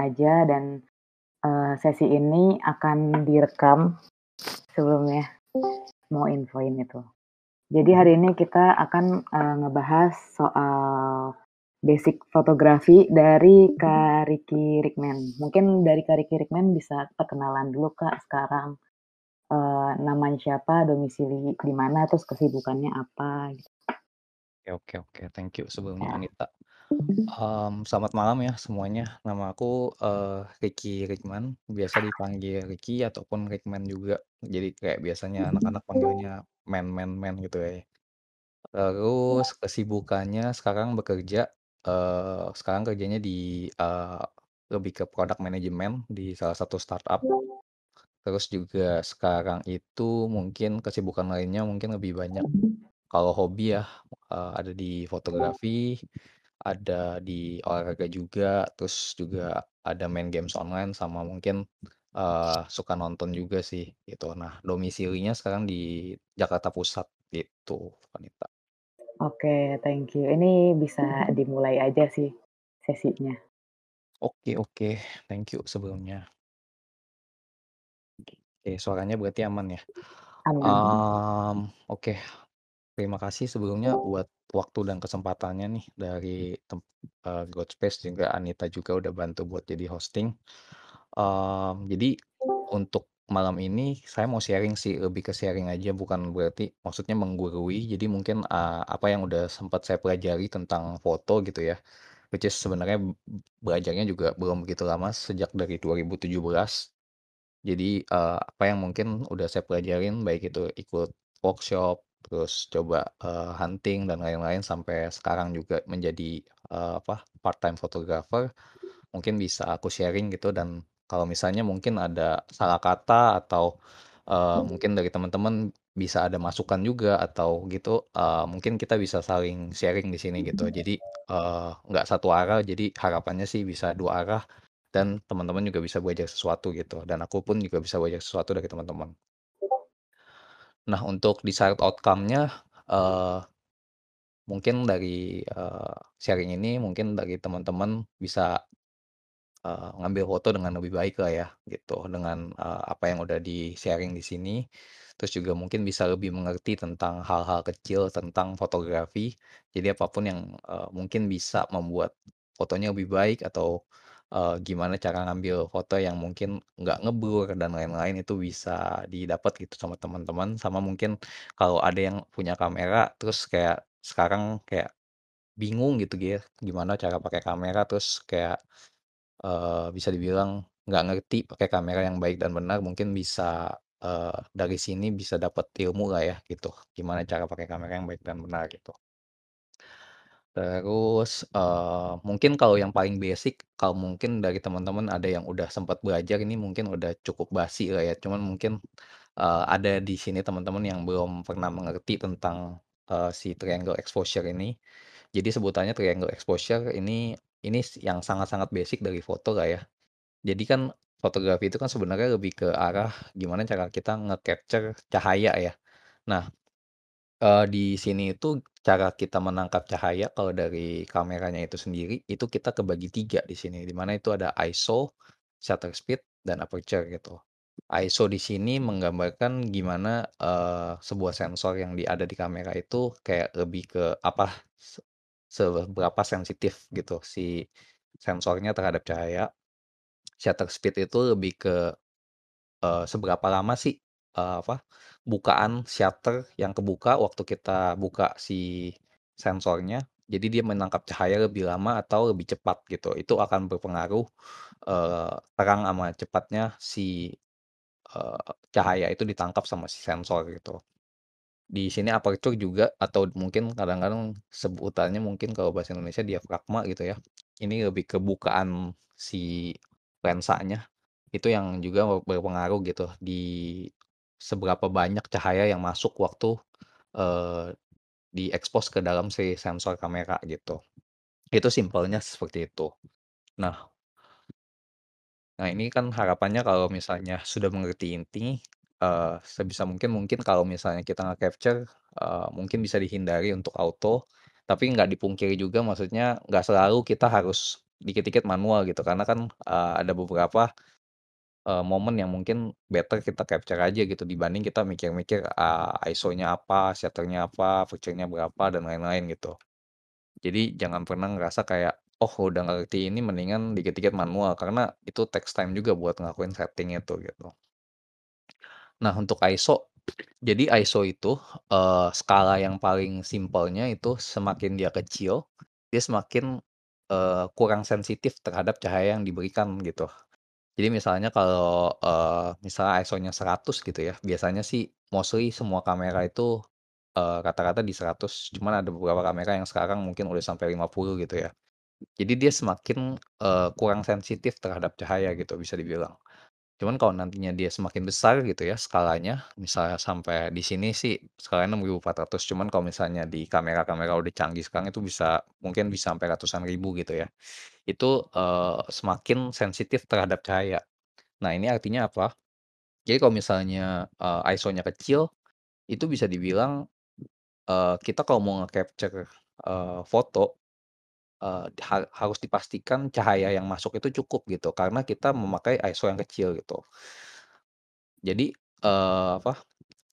aja dan, eee, sesi ini akan direkam sebelumnya, mau infoin itu. Jadi hari ini kita akan, eee, ngebahas soal basic fotografi dari Kak Ricky Rickman. Mungkin dari Kak Ricky Rickman bisa perkenalan dulu Kak sekarang, eee, namanya siapa, domisili di mana, terus kesibukannya apa gitu. Oke oke oke, thank you sebelumnya Ya. Anita. Mmm, selamat malam ya semuanya, nama aku, eee, Ricky Rickman, biasa dipanggil Ricky ataupun Rickman juga. Jadi kayak biasanya anak-anak panggilnya Man Man Man gitu ya. Terus kesibukannya sekarang bekerja, eee, sekarang kerjanya di, eee, lebih ke product management di salah satu startup. Terus juga sekarang itu mungkin kesibukan lainnya mungkin lebih banyak kalau hobi ya, ada di fotografi, ada di olahraga juga, terus juga ada main games online sama mungkin, eee, suka nonton juga sih gitu. Nah domisilinya sekarang di Jakarta Pusat gitu, Anita. Oke, thank you. Ini bisa dimulai aja sih sesinya. Oke oke, thank you sebelumnya. Oke, suaranya berarti aman ya? Aman. Mmm, oke. Terima kasih sebelumnya buat waktu dan kesempatannya nih dari tem eee, Godspace juga Anita juga udah bantu buat jadi hosting. Mmm, jadi untuk malam ini saya mau sharing sih, lebih ke sharing aja bukan berarti maksudnya menggurui. Jadi mungkin, eee, apa yang udah sempat saya pelajari tentang foto gitu ya, which is sebenarnya belajarnya juga belum begitu lama, sejak dari 2017. Jadi, eee, apa yang mungkin udah saya pelajarin baik itu ikut workshop, terus coba, eee, hunting dan lain-lain sampai sekarang juga menjadi, eee, apa, part-time photographer, mungkin bisa aku sharing gitu dan kalau misalnya mungkin ada salah kata atau, eee, mungkin dari teman-teman bisa ada masukan juga atau gitu, eee, mungkin kita bisa saling sharing di sini gitu. Jadi, eee, nggak satu arah, jadi harapannya sih bisa dua arah dan teman-teman juga bisa belajar sesuatu gitu, dan aku pun juga bisa belajar sesuatu dari teman-teman. Nah untuk desired outcome-nya, eee mungkin dari, eee, sharing ini mungkin dari teman-teman bisa, eee, ngambil foto dengan lebih baik lah ya gitu, dengan, eee, apa yang udah di-sharing di sini. Terus juga mungkin bisa lebih mengerti tentang hal-hal kecil tentang fotografi. Jadi apa pun yang, eee, mungkin bisa membuat fotonya lebih baik atau, eee, gimana cara ngambil foto yang mungkin nggak ngeblur dan lain-lain itu bisa didapat gitu sama teman-teman. Sama mungkin kalau ada yang punya kamera terus kayak sekarang kayak bingung gitu ya, gimana cara pakai kamera terus kayak, eee, bisa dibilang nggak ngerti pakai kamera yang baik dan benar, mungkin bisa, eee, dari sini bisa dapat ilmu lah ya gitu, gimana cara pakai kamera yang baik dan benar gitu. Terus, eee, mungkin kalau yang paling basic, kalau mungkin dari teman-teman ada yang udah sempat belajar ini mungkin udah cukup basi lah ya, cuman mungkin, eee, ada di sini teman-teman yang belum pernah mengerti tentang, eee, si triangle exposure ini. Jadi sebutannya triangle exposure ini ini yang sangat-sangat basic dari foto lah ya. Jadi kan fotografi itu kan sebenarnya lebih ke arah gimana cara kita nge-capture cahaya ya. Nah, eee, di sini itu cara kita menangkap cahaya kalau dari kameranya itu sendiri, itu kita kebagi 3 di sini, di mana itu ada ISO, shutter speed, dan aperture gitu. ISO di sini menggambarkan gimana, eee, sebuah sensor yang di ada di kamera itu kayak lebih ke apa, se seberapa sensitif gitu si sensornya terhadap cahaya. Shutter speed itu lebih ke, eee, seberapa lama sih, eee, apa, bukaan shutter yang kebuka waktu kita buka si sensornya, jadi dia menangkap cahaya lebih lama atau lebih cepat gitu. Itu akan berpengaruh, eee, terang ama cepatnya si, eee, cahaya itu ditangkap sama si sensor gitu. Di sini aperture juga atau mungkin kadang-kadang sebutannya mungkin kalau bahasa Indonesia diafragma gitu ya. Ini lebih ke bukaan si lensanya, itu yang juga berpengaruh gitu di seberapa banyak cahaya yang masuk waktu, eee, di-expose ke dalam si sensor kamera gitu. Itu simpelnya seperti itu. Nah Nah ini kan harapannya kalau misalnya sudah mengerti inti, eee, sebisa mungkin mungkin kalau misalnya kita nge-capture, eee, mungkin bisa dihindari untuk auto, tapi nggak dipungkiri juga maksudnya nggak selalu kita harus dikit-dikit manual gitu karena kan, eee, ada beberapa, eee, momen yang mungkin better kita capture aja gitu dibanding kita mikir-mikir, eee, ISO-nya apa, shutter-nya apa, aperture-nya berapa, dan lain-lain gitu. Jadi jangan pernah ngerasa kayak, "Oh udah ngerti ini mendingan dikit-dikit manual," karena itu takes time juga buat ngelakuin setting itu gitu. Nah untuk ISO, jadi ISO itu, eee, skala yang paling simpelnya itu semakin dia kecil, dia semakin, eee, kurang sensitif terhadap cahaya yang diberikan gitu. Jadi misalnya kalau, eee, misalnya ISO-nya 100 gitu ya, biasanya sih mostly semua kamera itu, eee, rata-rata di 100, cuman ada beberapa kamera yang sekarang mungkin udah sampai 50 gitu ya. Jadi dia semakin, eee, kurang sensitif terhadap cahaya gitu bisa dibilang. Cuman kalau nantinya dia semakin besar gitu ya skalanya, misalnya sampai di sini sih skalanya 6400, cuman kalau misalnya di kamera-kamera udah canggih sekarang itu bisa mungkin bisa sampai ratusan ribu gitu ya. Itu, eee, semakin sensitif terhadap cahaya. Nah ini artinya apa? Jadi kalau misalnya, eee, ISO-nya kecil, itu bisa dibilang, eee, kita kalau mau nge-capture, eee, foto, eee, ha harus dipastikan cahaya yang masuk itu cukup gitu, karena kita memakai ISO yang kecil gitu. Jadi, eee, apa,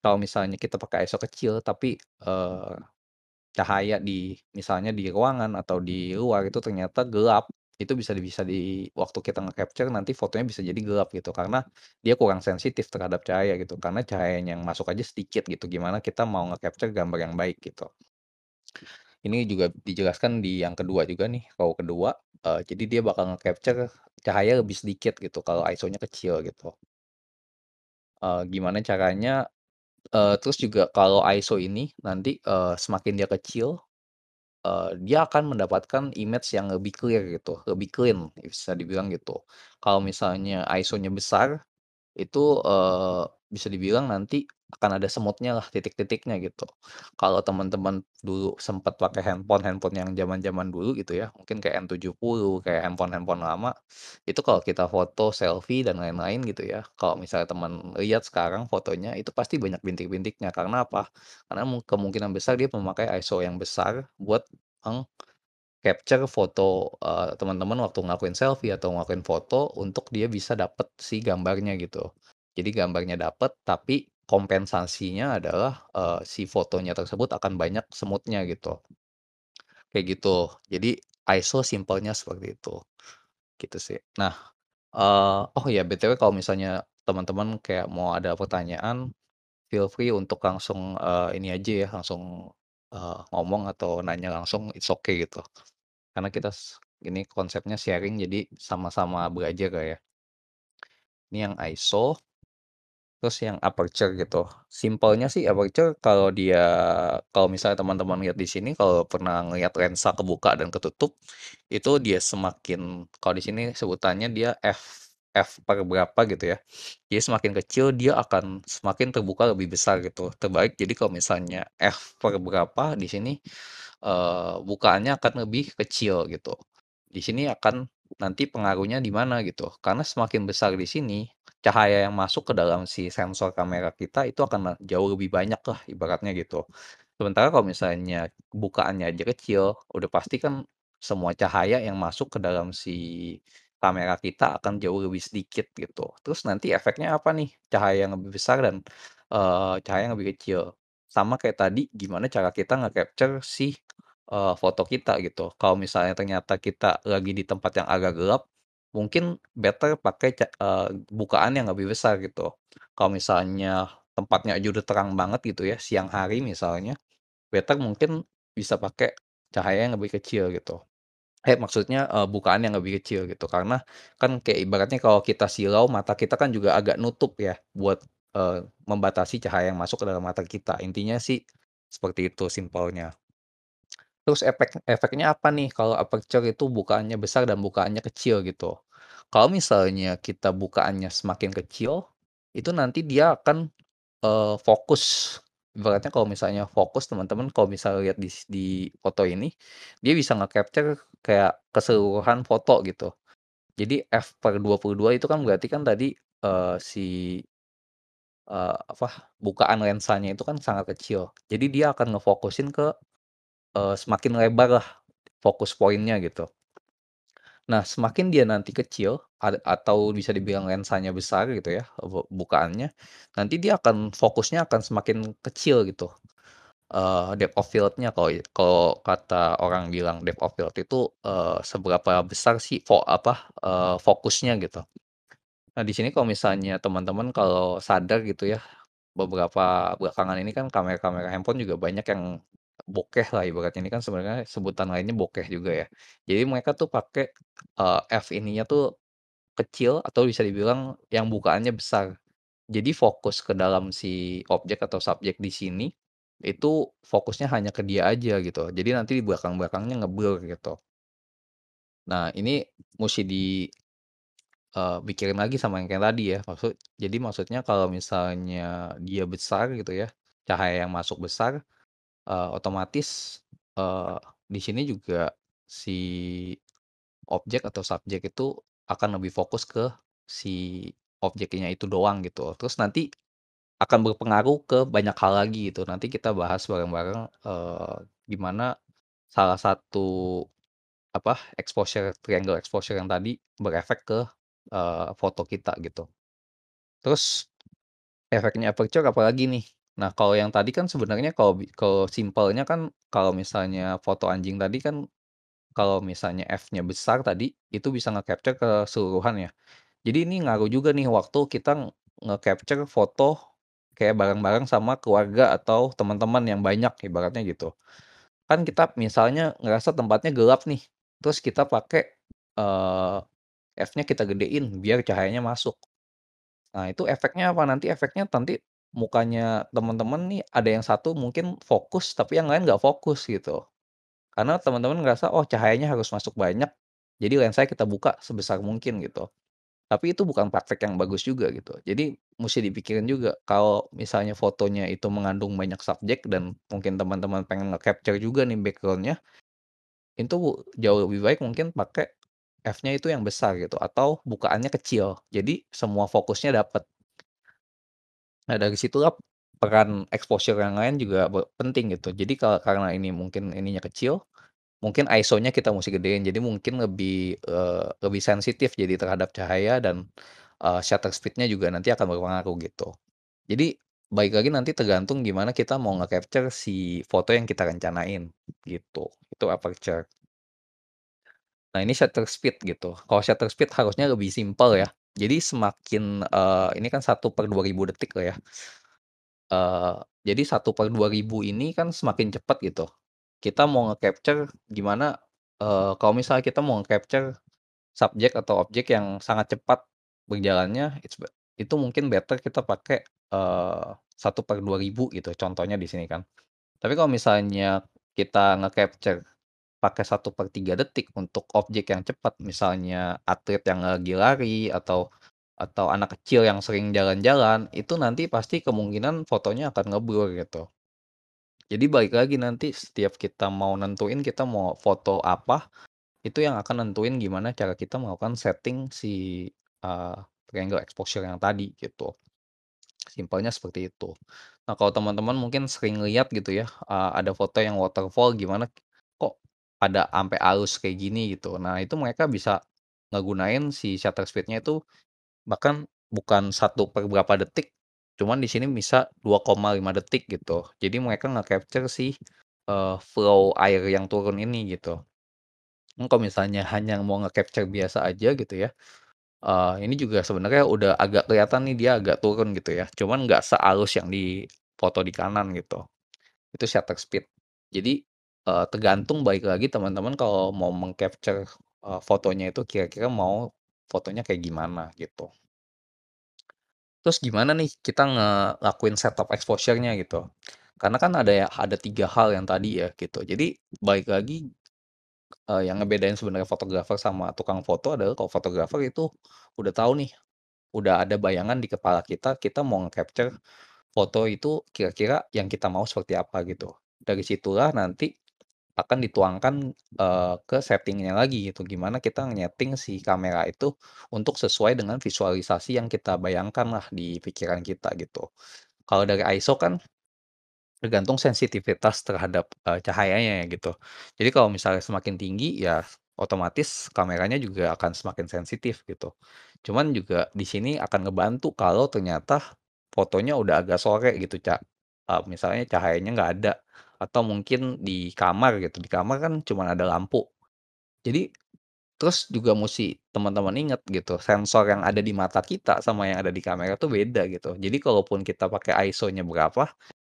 kalau misalnya kita pakai ISO kecil tapi, eee, cahaya di misalnya di ruangan atau di luar itu ternyata gelap, itu bisa bisa di waktu kita nge-capture nanti fotonya bisa jadi gelap gitu, karena dia kurang sensitif terhadap cahaya gitu, karena cahayanya yang masuk aja sedikit gitu, gimana kita mau nge-capture gambar yang baik gitu. Ini juga dijelaskan di yang kedua juga nih, row kedua, eee, jadi dia bakal nge-capture cahaya lebih sedikit gitu kalau ISO-nya kecil gitu. Eee, gimana caranya? Eee, terus juga kalau ISO ini nanti, eee, semakin dia kecil, eee, dia akan mendapatkan image yang lebih clear gitu, lebih clean bisa dibilang gitu. Kalau misalnya ISO-nya besar, itu, eee, bisa dibilang nanti akan ada semutnya lah, titik-titiknya gitu. Kalau teman-teman dulu sempet pakai handphone-handphone yang zaman-zaman dulu gitu ya, mungkin kayak N70, kayak handphone-handphone lama, itu kalau kita foto, selfie, dan lain-lain gitu ya, kalau misalnya teman lihat sekarang fotonya, itu pasti banyak bintik-bintiknya. Karena apa? Karena mu kemungkinan besar dia memakai ISO yang besar buat meng-capture foto, eee, teman-teman waktu ngelakuin selfie atau ngelakuin foto untuk dia bisa dapet si gambarnya gitu. Jadi gambarnya dapet, tapi kompensasinya adalah, eee, si fotonya tersebut akan banyak semutnya gitu. Kayak gitu. Jadi ISO simpelnya seperti itu, gitu sih. Nah, eee, oh ya BTW kalau misalnya teman-teman kayak mau ada pertanyaan, feel free untuk langsung, eee, ini aja ya, langsung, eee, ngomong atau nanya langsung, it's okay gitu. Karena kita ini konsepnya sharing jadi sama-sama belajar lah ya. Ini yang ISO. Terus yang aperture gitu. Simpelnya sih aperture kalau dia kalau misalnya teman-teman lihat di sini, kalau pernah ngelihat lensa kebuka dan ketutup, itu dia semakin kalau di sini sebutannya dia f f per berapa gitu ya. Jadi semakin kecil dia akan semakin terbuka lebih besar gitu, terbalik jadi kalau misalnya f per berapa di sini, eee, bukaannya akan lebih kecil gitu. Di sini akan nanti pengaruhnya di mana gitu, karena semakin besar di sini, cahaya yang masuk ke dalam si sensor kamera kita itu akan jauh lebih banyak lah ibaratnya gitu. Sementara kalau misalnya bukaannya aja kecil, udah pasti kan semua cahaya yang masuk ke dalam si kamera kita akan jauh lebih sedikit gitu. Terus nanti efeknya apa nih? Cahaya yang lebih besar dan, eee, cahaya yang lebih kecil. Sama kayak tadi, gimana cara kita nge-capture si, eee, foto kita gitu. Kalau misalnya ternyata kita lagi di tempat yang agak gelap, mungkin better pakai eee, bukaan yang lebih besar gitu. Kalau misalnya tempatnya aja terang banget gitu ya, siang hari misalnya, better mungkin bisa pakai cahaya yang lebih kecil gitu. Eh, maksudnya, eee, bukaan yang lebih kecil gitu, karena kan kayak ibaratnya kalau kita silau, mata kita kan juga agak nutup ya buat, membatasi cahaya yang masuk ke dalam mata kita. Intinya sih seperti itu simpelnya. Terus efek efeknya apa nih kalau aperture itu bukaannya besar dan bukaannya kecil gitu. Kalau misalnya kita bukaannya semakin kecil, itu nanti dia akan, eee, fokus. Ibaratnya kalau misalnya fokus teman-teman kalau misalnya lihat di di foto ini, dia bisa nge-capture kayak keseluruhan foto gitu. Jadi f per 22 itu kan berarti kan tadi, eee, si eee, apa, bukaan lensanya itu kan sangat kecil. Jadi dia akan ngefokusin ke, eee, semakin lebar lah fokus point-nya gitu. Nah, semakin dia nanti kecil atau bisa dibilang lensanya besar gitu ya, bu bukaannya, nanti dia akan fokusnya akan semakin kecil gitu, eee, depth of field-nya kalau kalau kata orang bilang depth of field itu, eee, seberapa besar sih fo apa, eee, fokusnya gitu. Nah, di sini kalau misalnya teman-teman kalau sadar gitu ya, beberapa belakangan ini kan kamera-kamera handphone juga banyak yang bokeh lah ibaratnya, ini kan sebenarnya sebutan lainnya bokeh juga ya. Jadi mereka tuh pakai, eee, f ininya tuh kecil atau bisa dibilang yang bukaannya besar. Jadi fokus ke dalam si objek atau subjek di sini, itu fokusnya hanya ke dia aja gitu. Jadi nanti di belakang-belakangnya nge-blur gitu. Nah, ini musti di pikirin lagi sama yang kayak tadi ya, maksud jadi maksudnya kalau misalnya dia besar gitu ya, cahaya yang masuk besar, eee, otomatis, eee, di sini juga si objek atau subjek itu akan lebih fokus ke si objeknya itu doang gitu. Terus nanti akan berpengaruh ke banyak hal lagi gitu. Nanti kita bahas bareng-bareng, eee, gimana salah satu apa, exposure triangle exposure yang tadi berefek ke, eee, foto kita gitu. Terus efeknya aperture apalagi nih? Nah, kalau yang tadi kan sebenarnya kalau kalau simpelnya kan kalau misalnya foto anjing tadi kan, kalau misalnya f-nya besar tadi, itu bisa nge-capture keseluruhan ya. Jadi ini ngaruh juga nih waktu kita nge-capture foto kayak bareng-bareng sama keluarga atau teman-teman yang banyak ibaratnya gitu. Kan kita misalnya ngerasa tempatnya gelap nih, terus kita pakai, eee, f-nya kita gedein biar cahayanya masuk. Nah, itu efeknya apa? Nanti efeknya nanti mukanya teman-teman nih ada yang satu mungkin fokus, tapi yang lain nggak fokus gitu. Karena teman-teman ngerasa, "Oh, cahayanya harus masuk banyak, jadi lensanya kita buka sebesar mungkin," gitu. Tapi itu bukan praktek yang bagus juga gitu. Jadi musti dipikirin juga kalau misalnya fotonya itu mengandung banyak subjek dan mungkin teman-teman pengen nge-capture juga nih background-nya, itu jauh lebih baik mungkin pakai f-nya itu yang besar gitu atau bukaannya kecil. Jadi semua fokusnya dapet. Nah, dari situlah peran exposure yang lain juga penting gitu. Jadi ka karena ini mungkin ininya kecil, mungkin ISO-nya kita musti gedein. Jadi mungkin lebih, eee, lebih sensitif jadi terhadap cahaya dan, eee, shutter speed-nya juga nanti akan berpengaruh gitu. Jadi balik lagi nanti tergantung gimana kita mau nge-capture si foto yang kita rencanain gitu. Itu aperture. Nah, ini shutter speed gitu. Kalau shutter speed harusnya lebih simpel ya. Jadi semakin, eee, ini kan 1/2000 detik lah ya. Eee, jadi 1/2000 ini kan semakin cepet gitu. Kita mau nge-capture gimana, eee, kalau misalnya kita mau nge-capture subjek atau objek yang sangat cepat berjalannya, itu mungkin better kita pakai, eee, 1/2000 gitu contohnya di sini kan. Tapi kalau misalnya kita nge-capture pakai 1/3 detik untuk objek yang cepat, misalnya atlet yang lagi lari atau atau anak kecil yang sering jalan-jalan, itu nanti pasti kemungkinan fotonya akan nge-blur gitu. Jadi balik lagi nanti setiap kita mau nentuin kita mau foto apa, itu yang akan nentuin gimana cara kita melakukan setting si, eee, triangle exposure yang tadi gitu. Simpelnya seperti itu. Nah, kalau teman-teman mungkin sering lihat gitu ya, eee, ada foto yang waterfall gimana, ada ampe halus kayak gini gitu. Nah, itu mereka bisa ngegunain si shutter speed-nya itu bahkan bukan 1 per berapa detik, cuman di sini bisa 2,5 detik gitu. Jadi mereka nge-capture si, eee, flow air yang turun ini gitu. Mmm, kalau misalnya hanya mau nge-capture biasa aja gitu ya, eee, ini juga sebenarnya udah agak kelihatan nih dia agak turun gitu ya, cuman nggak sehalus yang di foto di kanan gitu. Itu shutter speed. Jadi, eee, tergantung balik lagi teman-teman kalau mau meng-capture, eee, fotonya itu kira-kira mau fotonya kayak gimana gitu. Terus gimana nih kita ngelakuin setup exposure-nya gitu. Karena kan ada ya ada 3 hal yang tadi ya gitu. Jadi balik lagi, eee, yang ngebedain sebenarnya fotografer sama tukang foto adalah kalau fotografer itu udah tahu nih, udah ada bayangan di kepala kita, kita mau nge-capture foto itu kira-kira yang kita mau seperti apa gitu. Dari situlah nanti akan dituangkan, eee, ke setting-nya lagi gitu, gimana kita nge-nyeting si kamera itu untuk sesuai dengan visualisasi yang kita bayangkan lah di pikiran kita gitu. Kalau dari ISO kan tergantung sensitivitas terhadap, eee, cahayanya ya gitu. Jadi kalau misalnya semakin tinggi ya otomatis kameranya juga akan semakin sensitif gitu. Cuman juga di sini akan ngebantu kalau ternyata fotonya udah agak sore gitu, Ca eee, misalnya cahayanya nggak ada atau mungkin di kamar gitu, di kamar kan cuman ada lampu. Jadi terus juga musti teman-teman inget gitu, sensor yang ada di mata kita sama yang ada di kamera tuh beda gitu. Jadi kalaupun kita pakai ISO-nya berapa,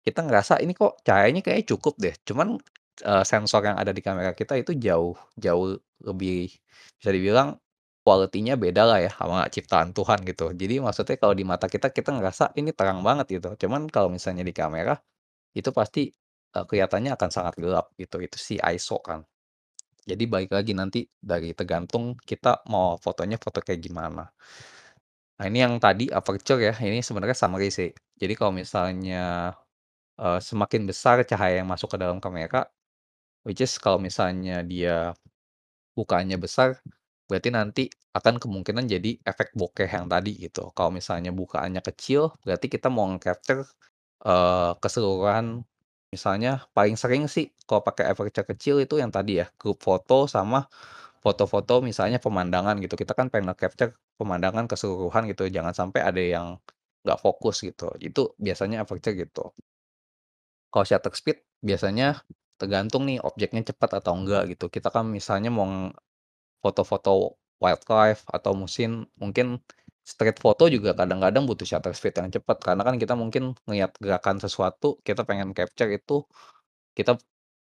kita ngerasa ini kok cahayanya kayaknya cukup deh, cuman, eee, sensor yang ada di kamera kita itu jauh jauh lebih bisa dibilang quality-nya bedalah ya sama ciptaan Tuhan gitu. Jadi maksudnya kalau di mata kita, kita ngerasa ini terang banget gitu, cuman kalau misalnya di kamera, itu pasti, eee, kelihatannya akan sangat gelap gitu, itu si ISO kan. Jadi balik lagi nanti dari tergantung kita mau fotonya foto kayak gimana. Nah ini yang tadi aperture ya, ini sebenarnya summary sih. Jadi kalau misalnya, eee, semakin besar cahaya yang masuk ke dalam kamera, which is kalau misalnya dia bukanya besar, berarti nanti akan kemungkinan jadi efek bokeh yang tadi gitu. Kalau misalnya bukaannya kecil, berarti kita mau nge-capture, eee, keseluruhan misalnya paling sering sih kalau pakai aperture kecil itu yang tadi ya, grup foto sama foto-foto misalnya pemandangan gitu. Kita kan pengen nge-capture pemandangan keseluruhan gitu, jangan sampai ada yang nggak fokus gitu. Itu biasanya aperture gitu. Kalau shutter speed biasanya tergantung nih objeknya cepat atau enggak gitu. Kita kan misalnya mau foto-foto wildlife atau musin mungkin street foto juga kadang-kadang butuh shutter speed yang cepat, karena kan kita mungkin ngelihat gerakan sesuatu, kita pengen capture itu, kita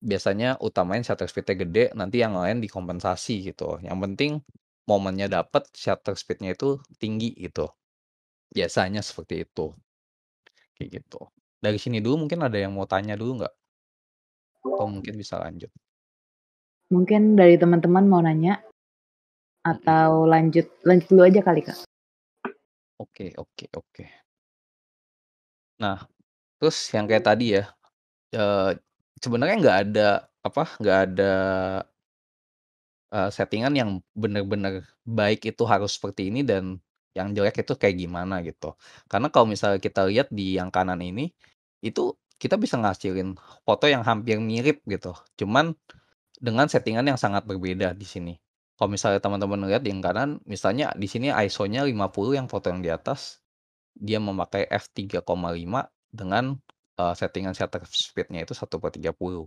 biasanya utamain shutter speed-nya gede, nanti yang lain dikompensasi gitu. Yang penting momennya dapet, shutter speed-nya itu tinggi gitu. Biasanya seperti itu. Kayak gitu. Dari sini dulu mungkin ada yang mau tanya dulu nggak? Atau mungkin bisa lanjut? Mungkin dari teman-teman mau nanya? Atau lanjut lanjut dulu aja kali, Kak? Oke oke oke. Nah, terus yang kayak tadi ya, eee, sebenarnya nggak ada, apa, nggak ada eee, settingan yang bener-bener baik itu harus seperti ini dan yang jelek itu kayak gimana gitu. Karena kalau misalnya kita lihat di yang kanan ini, itu kita bisa ngasilin foto yang hampir mirip gitu, cuman dengan settingan yang sangat berbeda di sini. Kalau misalnya teman-teman lihat yang kanan, misalnya di sini ISO-nya 50 yang foto yang di atas, dia memakai f3,5 dengan, eee, settingan shutter speed-nya itu 1/30.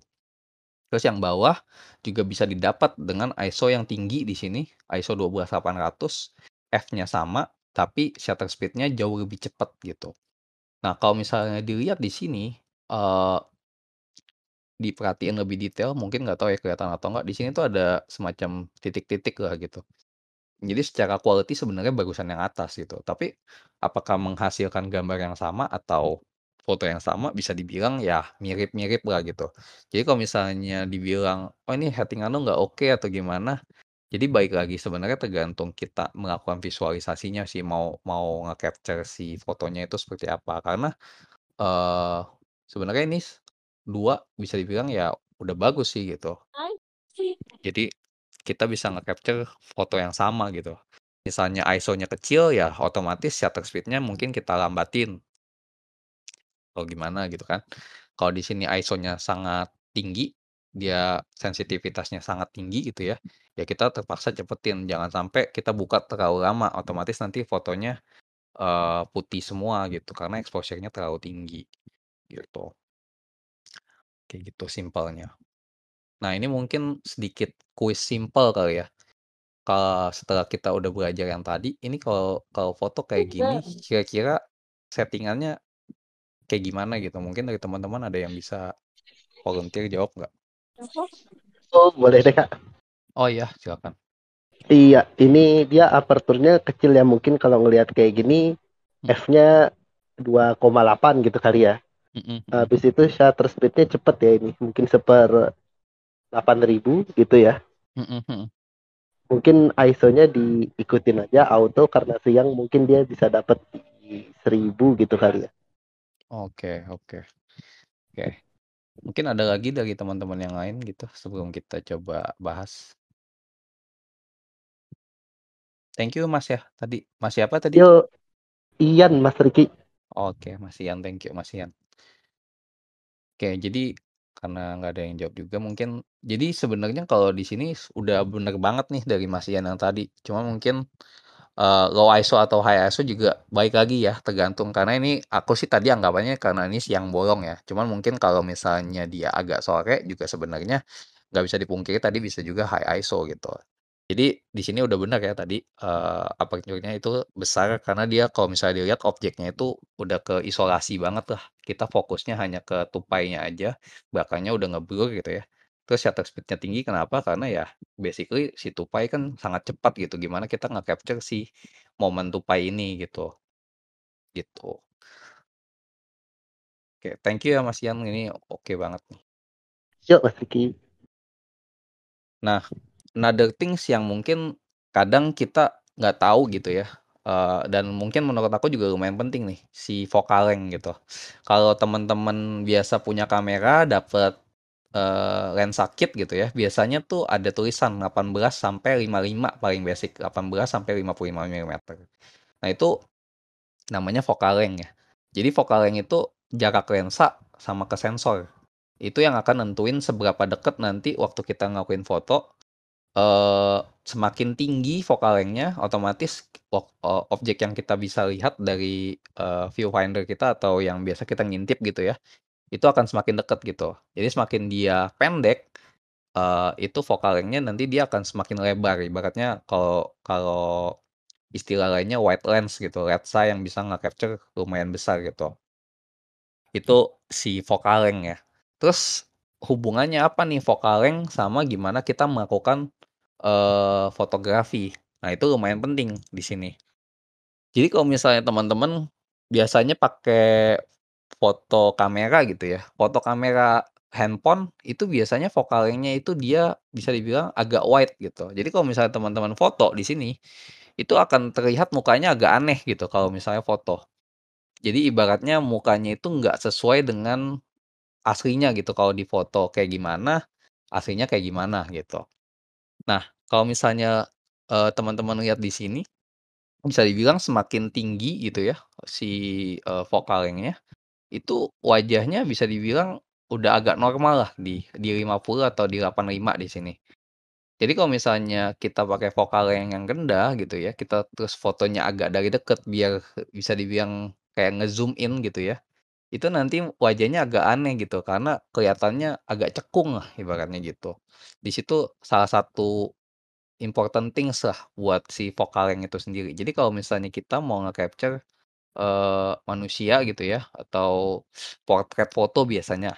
Terus yang bawah juga bisa didapat dengan ISO yang tinggi di sini, ISO 12800, f-nya sama, tapi shutter speed-nya jauh lebih cepat gitu. Nah kalau misalnya dilihat di sini, eee diperhatiin lebih detail, mungkin nggak tahu ya kelihatan atau enggak, di sini tuh ada semacam titik-titik lah gitu. Jadi secara quality sebenarnya bagusan yang atas gitu, tapi apakah menghasilkan gambar yang sama atau foto yang sama, bisa dibilang ya mirip-mirip lah gitu. Jadi kalau misalnya dibilang, "Oh ini settingan lu nggak oke," atau gimana, jadi balik lagi sebenarnya tergantung kita melakukan visualisasinya sih, mau mau nge-capture si fotonya itu seperti apa. Karena, eee, sebenarnya ini 2 bisa dibilang ya udah bagus sih gitu. Jadi kita bisa nge-capture foto yang sama gitu. Misalnya ISO-nya kecil, ya otomatis shutter speed-nya mungkin kita lambatin. Atau gimana gitu kan. Kalau di sini ISO-nya sangat tinggi, dia sensitivitasnya sangat tinggi gitu ya, ya kita terpaksa cepetin, jangan sampai kita buka terlalu lama, otomatis nanti fotonya, eee, putih semua gitu, karena exposure-nya terlalu tinggi, gitu. Kayak gitu simpelnya. Nah ini mungkin sedikit kuis simpel kali ya. Kalau setelah kita udah belajar yang tadi, ini kalau kalau foto kayak gini, kira-kira settingannya kayak gimana gitu? Mungkin dari teman-teman ada yang bisa volunteer jawab nggak? Oh boleh deh, Kak. Oh iya, silakan. Iya, ini dia aperture-nya kecil ya, mungkin kalau ngelihat kayak gini, Hmm. f-nya 2,8 gitu kali ya. Mhm mhm. Habis itu shutter speed-nya cepet ya ini, mungkin 1/8000 gitu ya. Mungkin ISO-nya diikutin aja auto karena siang mungkin dia bisa dapat di 1000 gitu kali ya. Oke oke. Oke. Mungkin ada lagi dari teman-teman yang lain gitu, sebelum kita coba bahas? Thank you Mas ya, tadi. Mas siapa tadi? Yo, Ian, Mas Riki. Oke, Mas Ian, thank you Mas Ian. Oke, jadi karena nggak ada yang jawab juga mungkin jadi sebenarnya kalau di sini udah bener banget nih dari Mas Ian yang tadi, cuma mungkin, eee, low ISO atau high ISO juga baik lagi ya, tergantung. Karena ini aku sih tadi anggapannya karena ini siang bolong ya, cuman mungkin kalau misalnya dia agak sore juga sebenarnya nggak bisa dipungkiri tadi bisa juga high ISO gitu. Jadi di sini udah benar ya tadi, eee, aperture-nya itu besar karena dia kalau misalnya dilihat objeknya itu udah keisolasi banget lah, kita fokusnya hanya ke tupainya aja, belakangnya udah ngeblur gitu ya. Terus shutter speed-nya tinggi kenapa? Karena ya basically si tupai kan sangat cepat gitu, gimana kita nge-capture si momen tupai ini gitu. Gitu. Oke, thank you ya Mas Ian, ini oke banget nih. Yuk Mas Riki. Nah, another things yang mungkin kadang kita nggak tahu gitu ya, eee, dan mungkin menurut aku juga lumayan penting nih, si focal length gitu. Kalau teman-teman biasa punya kamera dapet, eee, lensa kit gitu ya, biasanya tuh ada tulisan 18 sampai 55 paling basic, 18 sampai 55 milimeter. Nah itu namanya focal length ya. Jadi focal length itu jarak lensa sama ke sensor. Itu yang akan nentuin seberapa deket nanti waktu kita ngelakuin foto, eee, semakin tinggi focal length-nya otomatis objek yang kita bisa lihat dari, eee, viewfinder kita atau yang biasa kita ngintip gitu ya, itu akan semakin deket gitu. Jadi semakin dia pendek, eee, itu focal length-nya nanti dia akan semakin lebar, ibaratnya kalau kalau istilah lainnya wide lens gitu, lensa yang bisa nge-capture lumayan besar gitu. Itu si focal length ya. Terus hubungannya apa nih focal length sama gimana kita melakukan, eee, fotografi? Nah itu lumayan penting di sini. Jadi kalau misalnya teman-teman biasanya pakai foto kamera gitu ya, foto kamera handphone itu biasanya focal length-nya itu dia bisa dibilang agak wide gitu. Jadi kalau misalnya teman-teman foto di sini, itu akan terlihat mukanya agak aneh gitu kalau misalnya foto. Jadi ibaratnya mukanya itu nggak sesuai dengan aslinya gitu, kalau di foto kayak gimana, aslinya kayak gimana gitu. Nah, kalau misalnya, eee, teman-teman lihat di sini, bisa dibilang semakin tinggi gitu ya si, eee, length-nya, itu wajahnya bisa dibilang udah agak normal lah di di 50 atau di 85 di sini. Jadi kalau misalnya kita pakai focal length yang rendah gitu ya, kita terus fotonya agak dari deket biar bisa dibilang kayak nge-zoom in gitu ya, itu nanti wajahnya agak aneh gitu karena kelihatannya agak cekung lah ibaratnya gitu. Di situ salah satu important things lah buat si focal length itu sendiri. Jadi kalau misalnya kita mau nge-capture, manusia gitu ya atau portrait foto biasanya,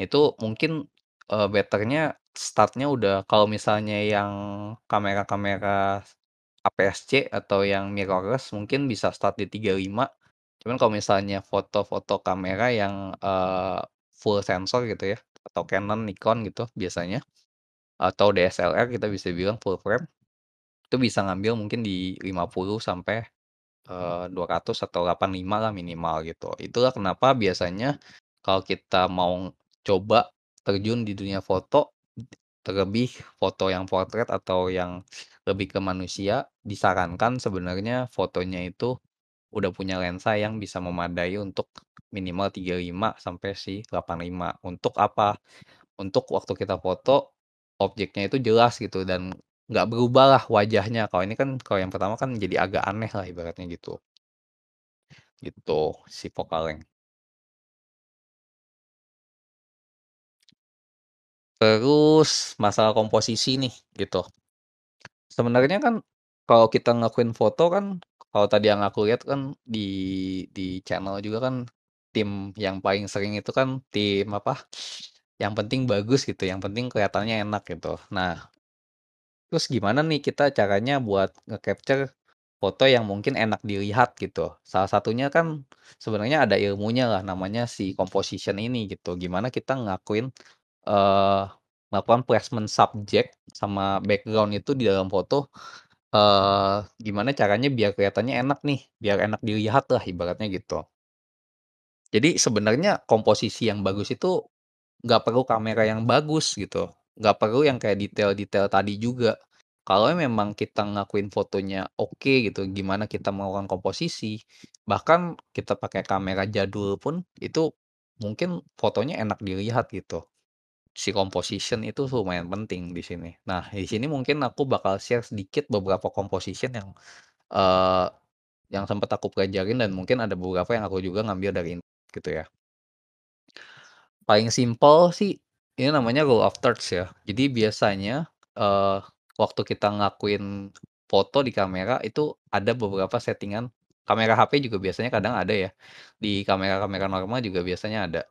itu mungkin, eee, better-nya start-nya udah kalau misalnya yang kamera-kamera APS-C atau yang mirrorless mungkin bisa start di 35, cuman kalau misalnya foto-foto kamera yang, eee, full sensor gitu ya, atau Canon, Nikon gitu biasanya, atau DSLR kita bisa bilang full frame, itu bisa ngambil mungkin di 50 sampai, eee, 200 atau 85 lah minimal gitu. Itulah kenapa biasanya kalau kita mau coba terjun di dunia foto, terlebih foto yang portrait atau yang lebih ke manusia, disarankan sebenarnya fotonya itu udah punya lensa yang bisa memadai untuk minimal 35 sampai si 85. Untuk apa? Untuk waktu kita foto, objeknya itu jelas gitu dan nggak berubah lah wajahnya. Kalau ini kan kalau yang pertama kan jadi agak aneh lah ibaratnya gitu. Gitu, si focal length. Terus masalah komposisi nih, gitu. Sebenarnya kan kalau kita ngelakuin foto kan, kalau tadi yang aku lihat kan di di channel juga kan tim yang paling sering itu kan tim apa, yang penting bagus gitu, yang penting kelihatannya enak gitu. Nah, terus gimana nih kita caranya buat nge-capture foto yang mungkin enak dilihat gitu. Salah satunya kan sebenarnya ada ilmunya lah namanya si composition ini gitu. Gimana kita ngelakuin, eee, melakukan placement subjek sama background itu di dalam foto, eee, gimana caranya biar kelihatannya enak nih, biar enak dilihat lah ibaratnya gitu. Jadi sebenarnya komposisi yang bagus itu nggak perlu kamera yang bagus gitu, nggak perlu yang kayak detail-detail tadi juga. Kalau memang kita ngelakuin fotonya oke gitu, gimana kita melakukan komposisi, bahkan kita pakai kamera jadul pun itu mungkin fotonya enak dilihat gitu. Si composition itu lumayan penting di sini. Nah, di sini mungkin aku bakal share sedikit beberapa composition yang, eee, yang sempat aku pelajarin dan mungkin ada beberapa yang aku juga ngambil dari gitu ya. Paling simpel sih, ini namanya rule of thirds ya. Jadi biasanya, eee, waktu kita ngelakuin foto di kamera itu ada beberapa settingan kamera HP juga biasanya kadang ada ya, di kamera-kamera normal juga biasanya ada.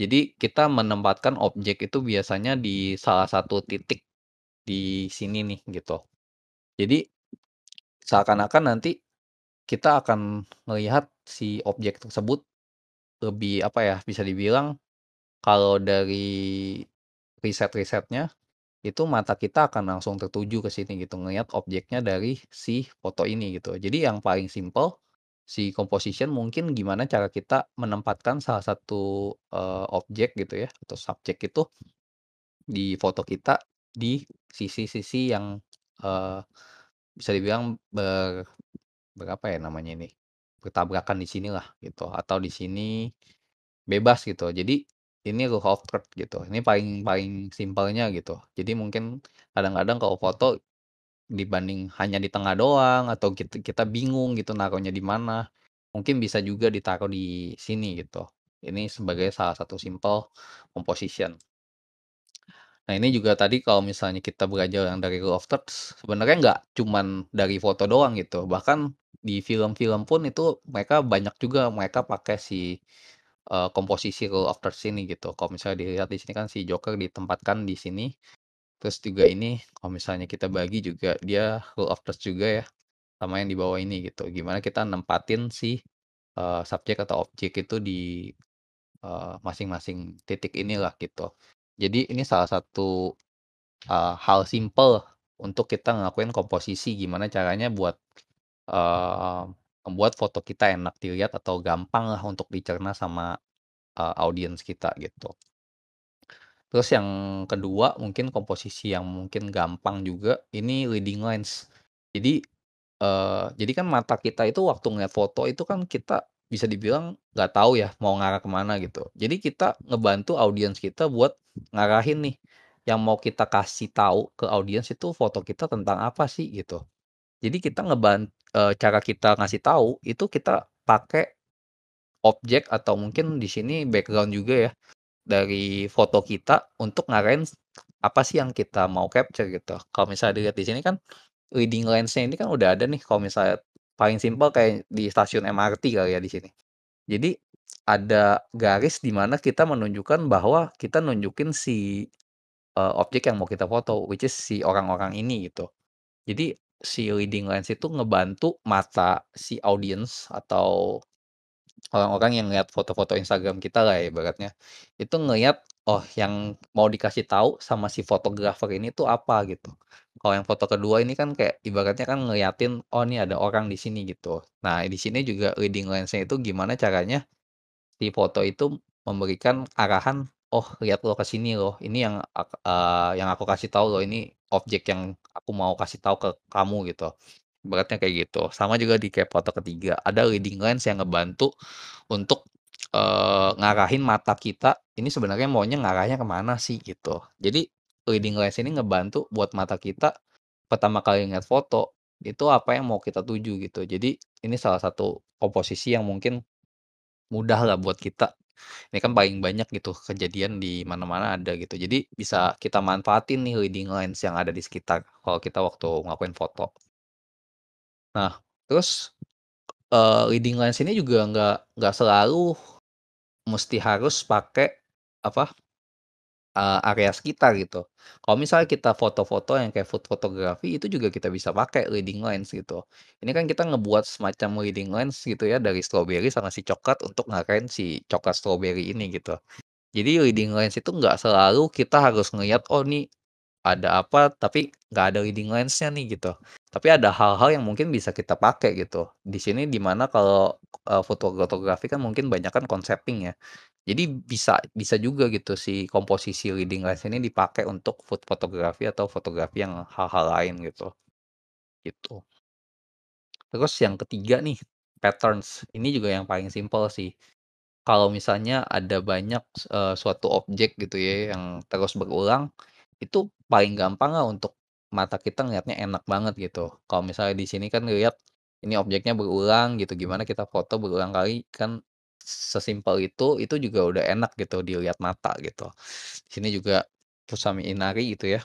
Jadi kita menempatkan objek itu biasanya di salah satu titik di sini nih gitu. Jadi seakan-akan nanti kita akan melihat si objek tersebut lebih apa ya, bisa dibilang kalau dari riset-risetnya itu mata kita akan langsung tertuju ke sini gitu, ngelihat objeknya dari si foto ini gitu. Jadi yang paling simpel si composition mungkin gimana cara kita menempatkan salah satu, eee, objek gitu ya atau subjek itu di foto kita di sisi-sisi yang, eee, bisa dibilang ber berapa ya namanya ini, bertabrakan di sinilah gitu atau di sini bebas gitu. Jadi ini rule of third gitu. Ini paling paling simpelnya gitu. Jadi mungkin kadang-kadang kalau foto dibanding hanya di tengah doang atau kita kita bingung gitu naruhnya di mana, mungkin bisa juga ditaruh di sini gitu. Ini sebagai salah satu simple composition. Nah, ini juga tadi kalau misalnya kita belajar yang dari rule of thirds, sebenarnya nggak cuman dari foto doang gitu, bahkan di film-film pun itu mereka banyak juga mereka pakai si, eee, komposisi rule of thirds ini gitu. Kalau misalnya dilihat di sini kan si Joker ditempatkan di sini, terus juga ini kalau misalnya kita bagi juga dia rule of thirds juga ya, sama yang di bawah ini gitu. Gimana kita nempatin si, eee, subjek atau objek itu di, eee, masing-masing titik inilah gitu. Jadi ini salah satu, eee, hal simpel untuk kita ngelakuin komposisi, gimana caranya buat, eee, membuat foto kita enak dilihat atau gampang lah untuk dicerna sama, eee, audiens kita gitu. Terus yang kedua mungkin komposisi yang mungkin gampang juga, ini leading lens. Jadi, eee, jadi kan mata kita itu waktu ngeliat foto itu kan kita bisa dibilang nggak tahu ya mau ngarah ke mana gitu. Jadi kita ngebantu audiens kita buat ngarahin nih, yang mau kita kasih tahu ke audiens itu foto kita tentang apa sih gitu. Jadi kita ngeban eee, cara kita ngasih tahu itu kita pakai objek atau mungkin di sini background juga ya, dari foto kita untuk ngarahin apa sih yang kita mau capture gitu. Kalau misalnya dilihat di sini kan leading lens-nya ini kan udah ada nih kalau misalnya paling simpel kayak di stasiun MRT kali ya di sini. Jadi ada garis di mana kita menunjukkan bahwa kita nunjukin si, eee, objek yang mau kita foto, which is si orang-orang ini gitu. Jadi si leading lens itu ngebantu mata si audiens atau orang-orang yang lihat foto-foto Instagram kita lah ya ibaratnya, itu ngelihat, oh yang mau dikasih tahu sama si fotografer ini tuh apa gitu. Kalau yang foto kedua ini kan kayak ibaratnya kan ngeliatin, oh ini ada orang di sini gitu. Nah di sini juga leading lens-nya itu gimana caranya si foto itu memberikan arahan, oh lihat loh ke sini loh, ini yang eee, yang aku kasih tahu loh, ini objek yang aku mau kasih tahu ke kamu gitu. Ibaratnya kayak gitu. Sama juga di kayak foto ketiga, ada leading lens yang ngebantu untuk, eee, ngarahin mata kita, ini sebenarnya maunya ngarahnya ke mana sih gitu. Jadi leading lens ini ngebantu buat mata kita pertama kali ngeliat foto, itu apa yang mau kita tuju gitu. Jadi ini salah satu komposisi yang mungkin mudah lah buat kita. Ini kan paling banyak gitu kejadian di mana-mana ada gitu. Jadi bisa kita manfaatin nih leading lens yang ada di sekitar kalau kita waktu ngelakuin foto. Nah, terus, eee, leading lens ini juga nggak nggak selalu mesti harus pakai apa, eee, area sekitar gitu. Kalau misalnya kita foto-foto yang kayak food photography itu juga kita bisa pakai leading lens gitu. Ini kan kita ngebuat semacam leading lens gitu ya dari strawberry sama si coklat untuk ngarahin si coklat strawberry ini gitu. Jadi leading lens itu nggak selalu kita harus ngelihat, oh nih ada apa tapi nggak ada leading lens-nya nih gitu. Tapi ada hal-hal yang mungkin bisa kita pakai gitu. Di sini di mana kalau, foto fotografi kan mungkin banyakan concepting ya. Jadi bisa bisa juga gitu si komposisi leading lens ini dipakai untuk food photography atau fotografi yang hal-hal lain gitu. Gitu. Terus yang ketiga nih, patterns. Ini juga yang paling simpel sih. kalau misalnya ada banyak, eee, suatu objek gitu ya yang terus berulang, itu paling gampang lah untuk mata kita ngelihatnya enak banget gitu. Kalau misalnya di sini kan ngelihat ini objeknya berulang gitu, gimana kita foto berulang kali kan sesimpel itu, itu juga udah enak gitu dilihat mata gitu. Di sini juga Fusami Inari gitu ya,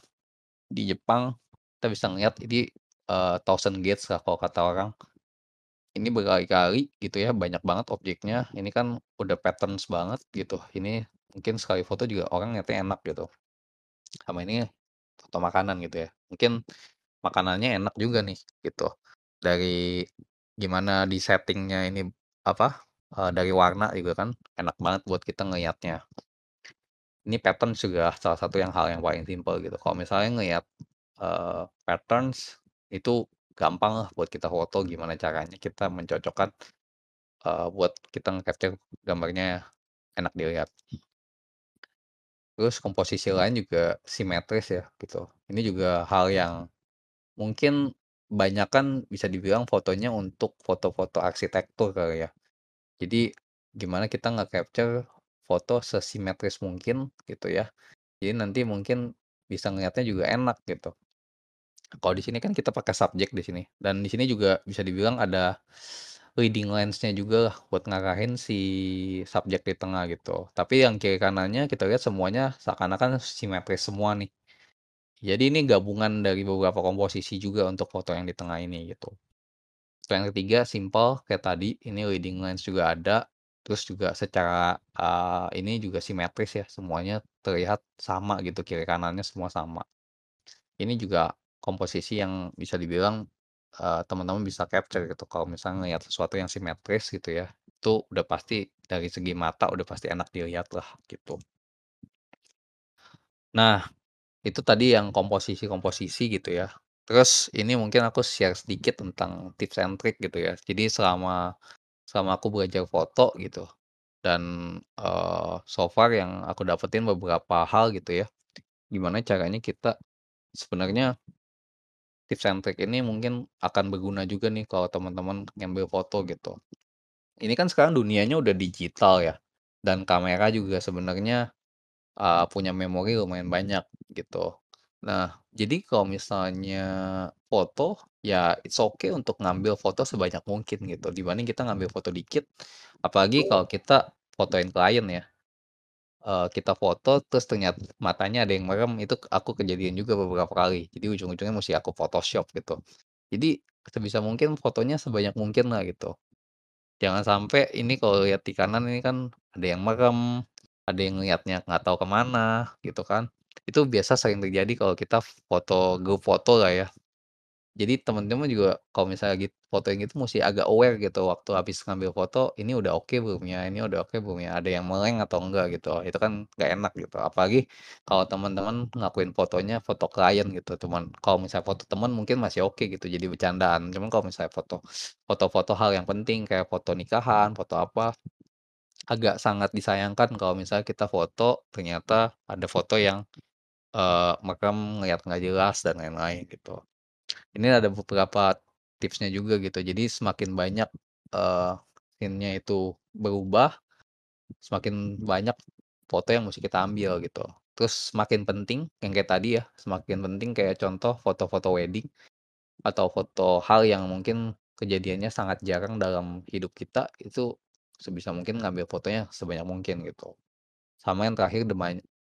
di Jepang kita bisa ngelihat ini, eee, Thousand Gates lah kalau kata orang. Ini berkali-kali gitu ya, banyak banget objeknya, ini kan udah patterns banget gitu, ini mungkin sekali foto juga orang ngeliatnya enak gitu. Sama ini foto makanan gitu ya, mungkin makanannya enak juga nih gitu, dari gimana di setting-nya ini apa, eee, dari warna juga kan enak banget buat kita ngelihatnya. Ini patterns juga salah satu yang hal yang paling simpel gitu, kalau misalnya ngelihat, eee, patterns itu gampang lah buat kita foto gimana caranya kita mencocokkan, eee, buat kita nge-capture gambarnya enak dilihat. Terus komposisi lain juga simetris ya gitu, ini juga hal yang mungkin banyakan bisa dibilang fotonya untuk foto-foto arsitektur kali ya. Jadi gimana kita nge-capture foto sesimetris mungkin gitu ya, jadi nanti mungkin bisa ngelihatnya juga enak gitu. Kalau di sini kan kita pakai subjek di sini, dan di sini juga bisa dibilang ada leading lens-nya juga lah buat ngarahin si subjek di tengah gitu. Tapi yang kiri kanannya kita lihat semuanya seakan-akan simetris semua nih. Jadi ini gabungan dari beberapa komposisi juga untuk foto yang di tengah ini gitu. Yang ketiga simpel kayak tadi, ini leading lens juga ada, terus juga secara, eee, ini juga simetris ya, semuanya terlihat sama gitu, kiri kanannya semua sama. Ini juga komposisi yang bisa dibilang, eee, teman-teman bisa capture gitu kalau misalnya ngelihat sesuatu yang simetris gitu ya, itu udah pasti dari segi mata udah pasti enak dilihat lah gitu. Nah, itu tadi yang komposisi-komposisi gitu ya. Terus ini mungkin aku share sedikit tentang tips and trick gitu ya. Jadi selama selama aku belajar foto gitu dan, eee, so far yang aku dapetin beberapa hal gitu ya, gimana caranya kita sebenarnya tips and trick ini mungkin akan berguna juga nih kalau teman-teman ngambil foto gitu. Ini kan sekarang dunianya udah digital ya, dan kamera juga sebenarnya, eee, punya memori lumayan banyak gitu. Nah, jadi kalau misalnya foto, ya it's okay untuk ngambil foto sebanyak mungkin gitu, dibanding kita ngambil foto dikit, apalagi kalau kita fotoin klien ya. Eee, kita foto terus ternyata matanya ada yang merem, itu aku kejadian juga beberapa kali. Jadi ujung-ujungnya musti aku Photoshop gitu. Jadi sebisa mungkin fotonya sebanyak mungkin lah gitu. Jangan sampai ini kalau lihat di kanan ini kan ada yang merem, ada yang ngelihatnya nggak tahu ke mana gitu kan. Itu biasa sering terjadi kalau kita foto grup foto lah ya. Jadi teman-teman juga kalau misalnya git fotoin gitu musti agak aware gitu waktu habis ngambil foto, ini udah oke belum ya ini udah oke belum ya, ada yang meleng atau enggak gitu, itu kan nggak enak gitu. Apalagi kalau teman-teman ngelakuin fotonya foto klien gitu, cuman kalau misalnya foto teman mungkin masih oke gitu jadi bercandaan. Cuman kalau misalnya foto foto-foto hal yang penting kayak foto nikahan, foto apa, agak sangat disayangkan kalau misalnya kita foto ternyata ada foto yang, eee, merem, ngelihat nggak jelas dan lain-lain gitu. Ini ada beberapa tipsnya juga gitu, jadi semakin banyak, eee, scene-nya itu berubah, semakin banyak foto yang musti kita ambil gitu. Terus semakin penting yang kayak tadi ya, semakin penting kayak contoh foto-foto wedding, atau foto hal yang mungkin kejadiannya sangat jarang dalam hidup kita, itu sebisa mungkin ngambil fotonya sebanyak mungkin gitu. Sama yang terakhir the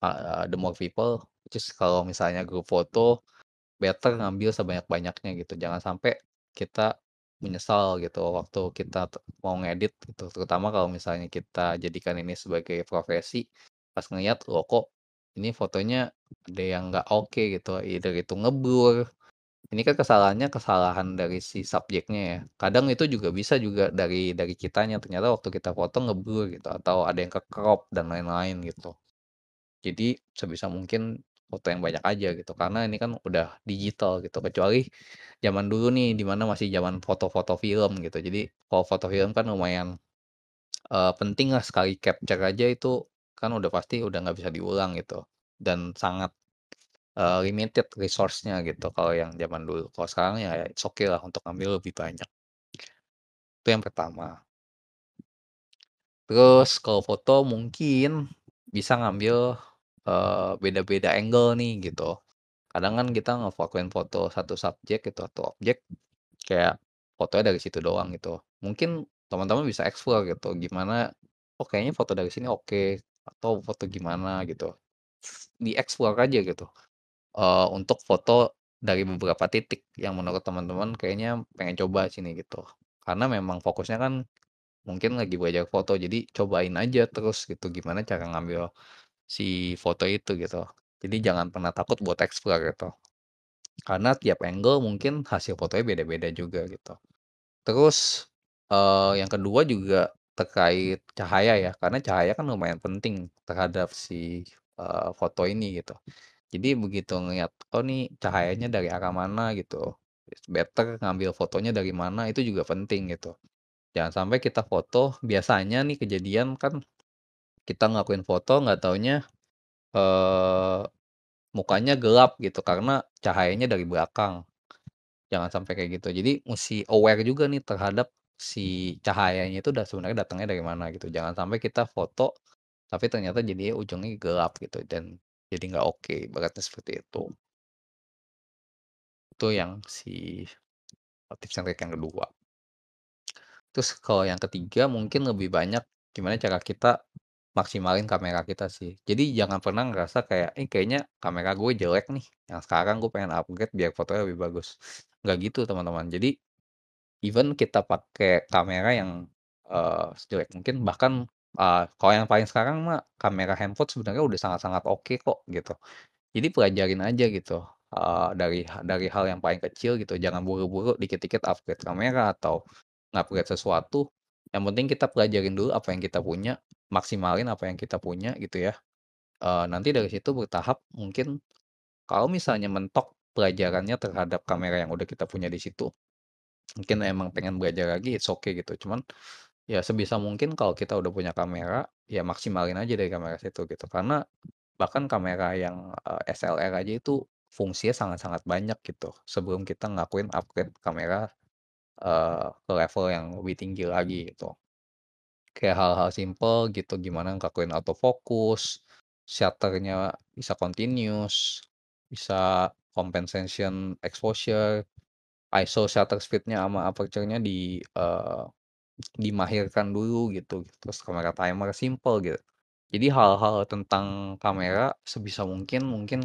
eee, the more people, which kalau misalnya grup foto, better ngambil sebanyak-banyaknya gitu, jangan sampai kita menyesal gitu waktu kita mau ngedit gitu, terutama kalau misalnya kita jadikan ini sebagai profesi, pas ngelihat, loh kok ini fotonya ada yang nggak oke gitu, either itu ngeblur, ini kan kesalahannya kesalahan dari si subjeknya ya, kadang itu juga bisa juga dari dari kitanya, ternyata waktu kita foto ngeblur gitu, atau ada yang ke-crop dan lain-lain gitu. Jadi sebisa mungkin foto yang banyak aja gitu, karena ini kan udah digital gitu, kecuali zaman dulu nih, di mana masih zaman foto-foto film gitu. Jadi kalau foto film kan lumayan, eee, penting lah sekali capture aja itu kan udah pasti udah nggak bisa diulang gitu, dan sangat, eee, limited resource-nya gitu kalau yang zaman dulu. Kalau sekarang ya it's okay lah untuk ngambil lebih banyak. Itu yang pertama. Terus kalau foto mungkin bisa ngambil, eee, beda-beda angle nih gitu. Kadang kan kita ngefokusin foto satu subjek gitu atau objek, kayak fotonya dari situ doang gitu. Mungkin teman-teman bisa explore gitu, gimana, "Oh kayaknya foto dari sini oke," atau foto gimana gitu. Di-explore aja gitu, eee, untuk foto dari beberapa titik yang menurut teman-teman kayaknya pengen coba sini gitu. Karena memang fokusnya kan mungkin lagi belajar foto, jadi cobain aja terus gitu, gimana cara ngambil si foto itu gitu. Jadi jangan pernah takut buat explore gitu. Karena tiap angle mungkin hasil fotonya beda-beda juga gitu. Terus, eee, yang kedua juga terkait cahaya ya, karena cahaya kan lumayan penting terhadap si, eee, foto ini gitu. Jadi begitu ngelihat, oh nih cahayanya dari arah mana gitu, better ngambil fotonya dari mana itu juga penting gitu. Jangan sampai kita foto biasanya nih kejadian kan kita ngelakuin foto nggak taunya, eee, mukanya gelap gitu karena cahayanya dari belakang. Jangan sampai kayak gitu. Jadi musti aware juga nih terhadap si cahayanya itu udah sebenarnya datangnya dari mana gitu. Jangan sampai kita foto, tapi ternyata jadinya ujungnya gelap gitu dan jadi nggak oke, ibaratnya seperti itu. Itu yang si tips trick yang kedua. Terus kalau yang ketiga mungkin lebih banyak gimana cara kita maksimalin kamera kita sih. Jadi jangan pernah ngerasa kayak, "Ih kayaknya kamera gue jelek nih, yang sekarang gue pengen upgrade biar fotonya lebih bagus." Nggak gitu teman-teman. Jadi even kita pakai kamera yang, eee, sejelek mungkin bahkan, eee, kalau yang paling sekarang mah kamera handphone sebenarnya udah sangat-sangat oke kok gitu. Jadi pelajarin aja gitu, eee, dari dari hal yang paling kecil gitu, jangan buru-buru dikit-dikit upgrade kamera atau nge-upgrade sesuatu, yang penting kita pelajarin dulu apa yang kita punya, maksimalin apa yang kita punya gitu ya. Eee, nanti dari situ bertahap mungkin kalau misalnya mentok pelajarannya terhadap kamera yang udah kita punya di situ, mungkin emang pengen belajar lagi it's okay gitu. Cuman ya sebisa mungkin kalau kita udah punya kamera, ya maksimalin aja dari kamera situ gitu. Karena bahkan kamera yang, eee, SLR aja itu fungsinya sangat-sangat banyak gitu, sebelum kita ngelakuin upgrade kamera, eee, ke level yang lebih tinggi lagi gitu. Kayak hal-hal simpel gitu, gimana ngelakuin autofocus, shutter-nya bisa continuous, bisa compensation exposure, ISO shutter speed-nya sama aperture-nya di, eee, dimahirkan dulu gitu. Terus kamera timer simpel gitu. Jadi hal-hal tentang kamera sebisa mungkin mungkin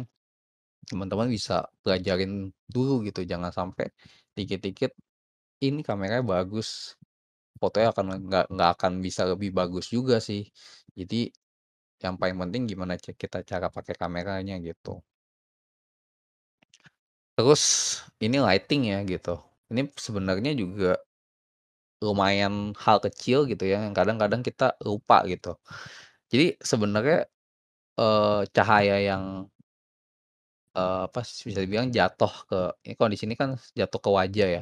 teman-teman bisa pelajarin dulu gitu, jangan sampai dikit-dikit, "Ini kameranya bagus." Fotonya akan nggak nggak akan bisa lebih bagus juga sih. Jadi yang paling penting gimana kita cara pakai kameranya gitu. Terus ini lighting ya gitu. Ini sebenarnya juga lumayan hal kecil gitu ya, yang kadang-kadang kita lupa gitu. Jadi sebenarnya, eee, cahaya yang eee, apa bisa dibilang jatuh ke ini kalau di sini kan jatuh ke wajah ya.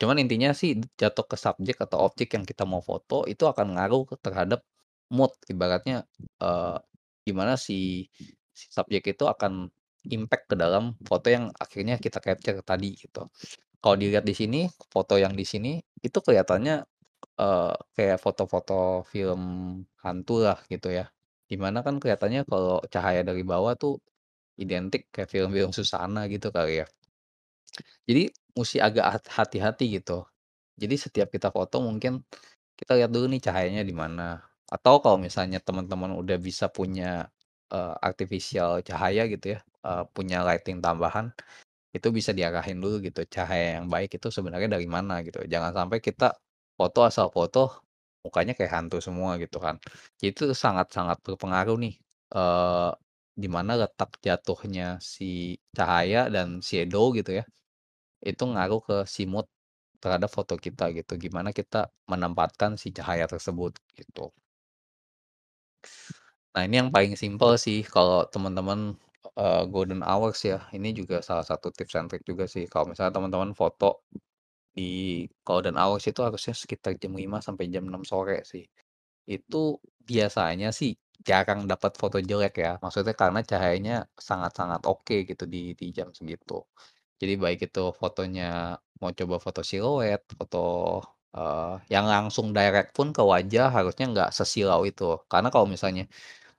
Cuman intinya sih jatuh ke subjek atau objek yang kita mau foto itu akan ngaruh terhadap mood ibaratnya, eee, gimana si si subjek itu akan impact ke dalam foto yang akhirnya kita capture tadi gitu. Kalau dilihat di sini, foto yang di sini itu kelihatannya, eee, kayak foto-foto film hantu lah gitu ya. Di mana kan kelihatannya kalau cahaya dari bawah tuh identik kayak film-film Susana gitu kali ya. Jadi musti agak hat hati-hati gitu. Jadi setiap kita foto mungkin kita lihat dulu nih cahayanya di mana. Atau kalau misalnya teman-teman udah bisa punya, eee, artificial cahaya gitu ya, eee, punya lighting tambahan, itu bisa diarahin dulu gitu, cahaya yang baik itu sebenarnya dari mana gitu. Jangan sampai kita foto asal foto, mukanya kayak hantu semua gitu kan. Itu sangat-sangat berpengaruh nih, eee, di mana letak jatuhnya si cahaya dan shadow gitu ya, itu ngaruh ke si mood terhadap foto kita gitu, gimana kita menempatkan si cahaya tersebut gitu. Nah ini yang paling simpel sih kalau teman-teman, eee, golden hours ya, ini juga salah satu tips and trick juga sih. Kalau misalnya teman-teman foto di golden hours itu harusnya sekitar jam 5 sampai jam 6 sore sih. Itu biasanya sih jarang dapat foto jelek ya, maksudnya karena cahayanya sangat-sangat oke gitu di di jam segitu. Jadi baik itu fotonya mau coba foto siluet, foto, eee, yang langsung direct pun ke wajah harusnya nggak sesilau itu. Karena kalau misalnya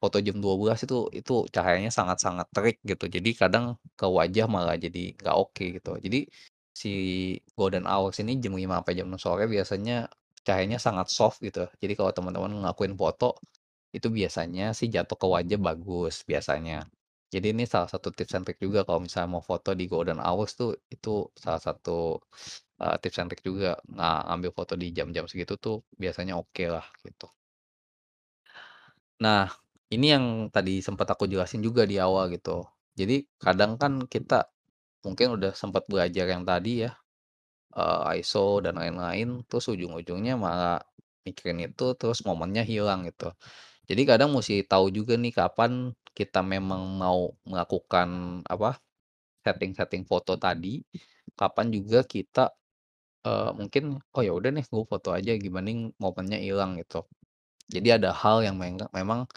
foto jam 12.00 itu itu cahayanya sangat-sangat terik gitu, jadi kadang ke wajah malah jadi nggak oke gitu. Jadi si golden hours ini jam 5.00 sampai jam 6.00 sore biasanya cahayanya sangat soft gitu. Jadi kalau teman-teman ngelakuin foto, itu biasanya sih jatuh ke wajah bagus, biasanya. Jadi ini salah satu tips and trick juga kalau misalnya mau foto di golden hours tuh, itu salah satu, eee, tips and trick juga. Nah, ngambil foto di jam-jam segitu tuh biasanya okelah, gitu. Nah, ini yang tadi sempet aku jelasin juga di awal gitu. Jadi kadang kan kita mungkin udah sempet belajar yang tadi ya, eee, ISO dan lain-lain, terus ujung-ujungnya malah mikirin itu, terus momennya hilang gitu. Jadi kadang musti tahu juga nih kapan kita memang mau melakukan apa, setting-setting foto tadi, kapan juga kita, eee, mungkin, "Oh ya udah nih gue foto aja dibanding momennya hilang," gitu. Jadi ada hal yang memang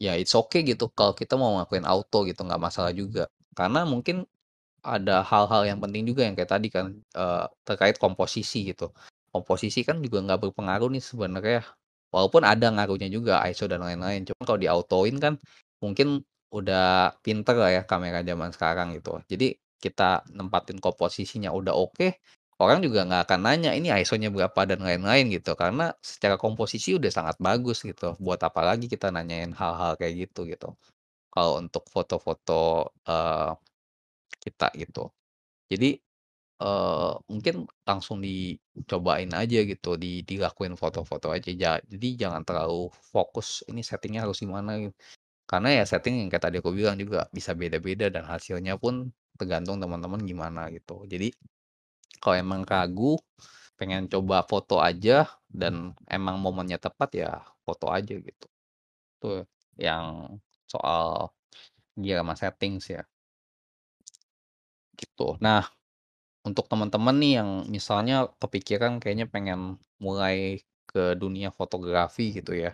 ya it's okay gitu kalau kita mau ngelakuin auto gitu, nggak masalah juga. Karena mungkin ada hal-hal yang penting juga yang kayak tadi kan, eee, terkait komposisi gitu. Komposisi kan juga nggak berpengaruh nih sebenarnya, walaupun ada ngaruhnya juga ISO dan lain-lain, cuma kalau di-autoin kan mungkin udah pinter lah ya kamera zaman sekarang gitu. Jadi kita nempatin komposisinya udah oke, orang juga nggak akan nanya, "Ini ISO-nya berapa?" dan lain-lain gitu. Karena secara komposisi udah sangat bagus gitu, buat apa lagi kita nanyain hal-hal kayak gitu, gitu. Kalau untuk foto-foto, eee, kita gitu. Jadi, eee, mungkin langsung dicobain aja gitu, di dilakuin foto-foto aja. Ja jadi jangan terlalu fokus, "Ini setting-nya harus gimana?" gitu. Karena ya setting yang kayak tadi aku bilang juga bisa beda-beda dan hasilnya pun tergantung teman-teman gimana gitu. Jadi kalau emang ragu, pengen coba foto aja dan emang momennya tepat, ya foto aja gitu. Itu yang soal gear sama settings ya. Gitu. Nah, untuk teman-teman nih yang misalnya kepikiran kayaknya pengen mulai ke dunia fotografi gitu ya,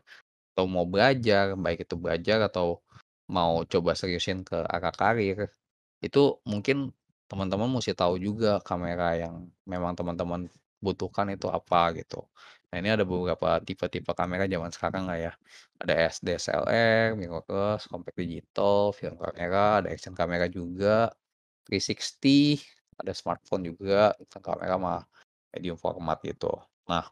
atau mau belajar, baik itu belajar atau mau coba seriusin ke arah karir, itu mungkin teman-teman musti tahu juga kamera yang memang teman-teman butuhkan itu apa gitu. Nah, ini ada beberapa tipe-tipe kamera zaman sekarang lah ya. Ada S DSLR, mirrorless, compact digital, film kamera, ada action kamera juga, 360, ada smartphone juga, kamera mah medium format gitu. Nah,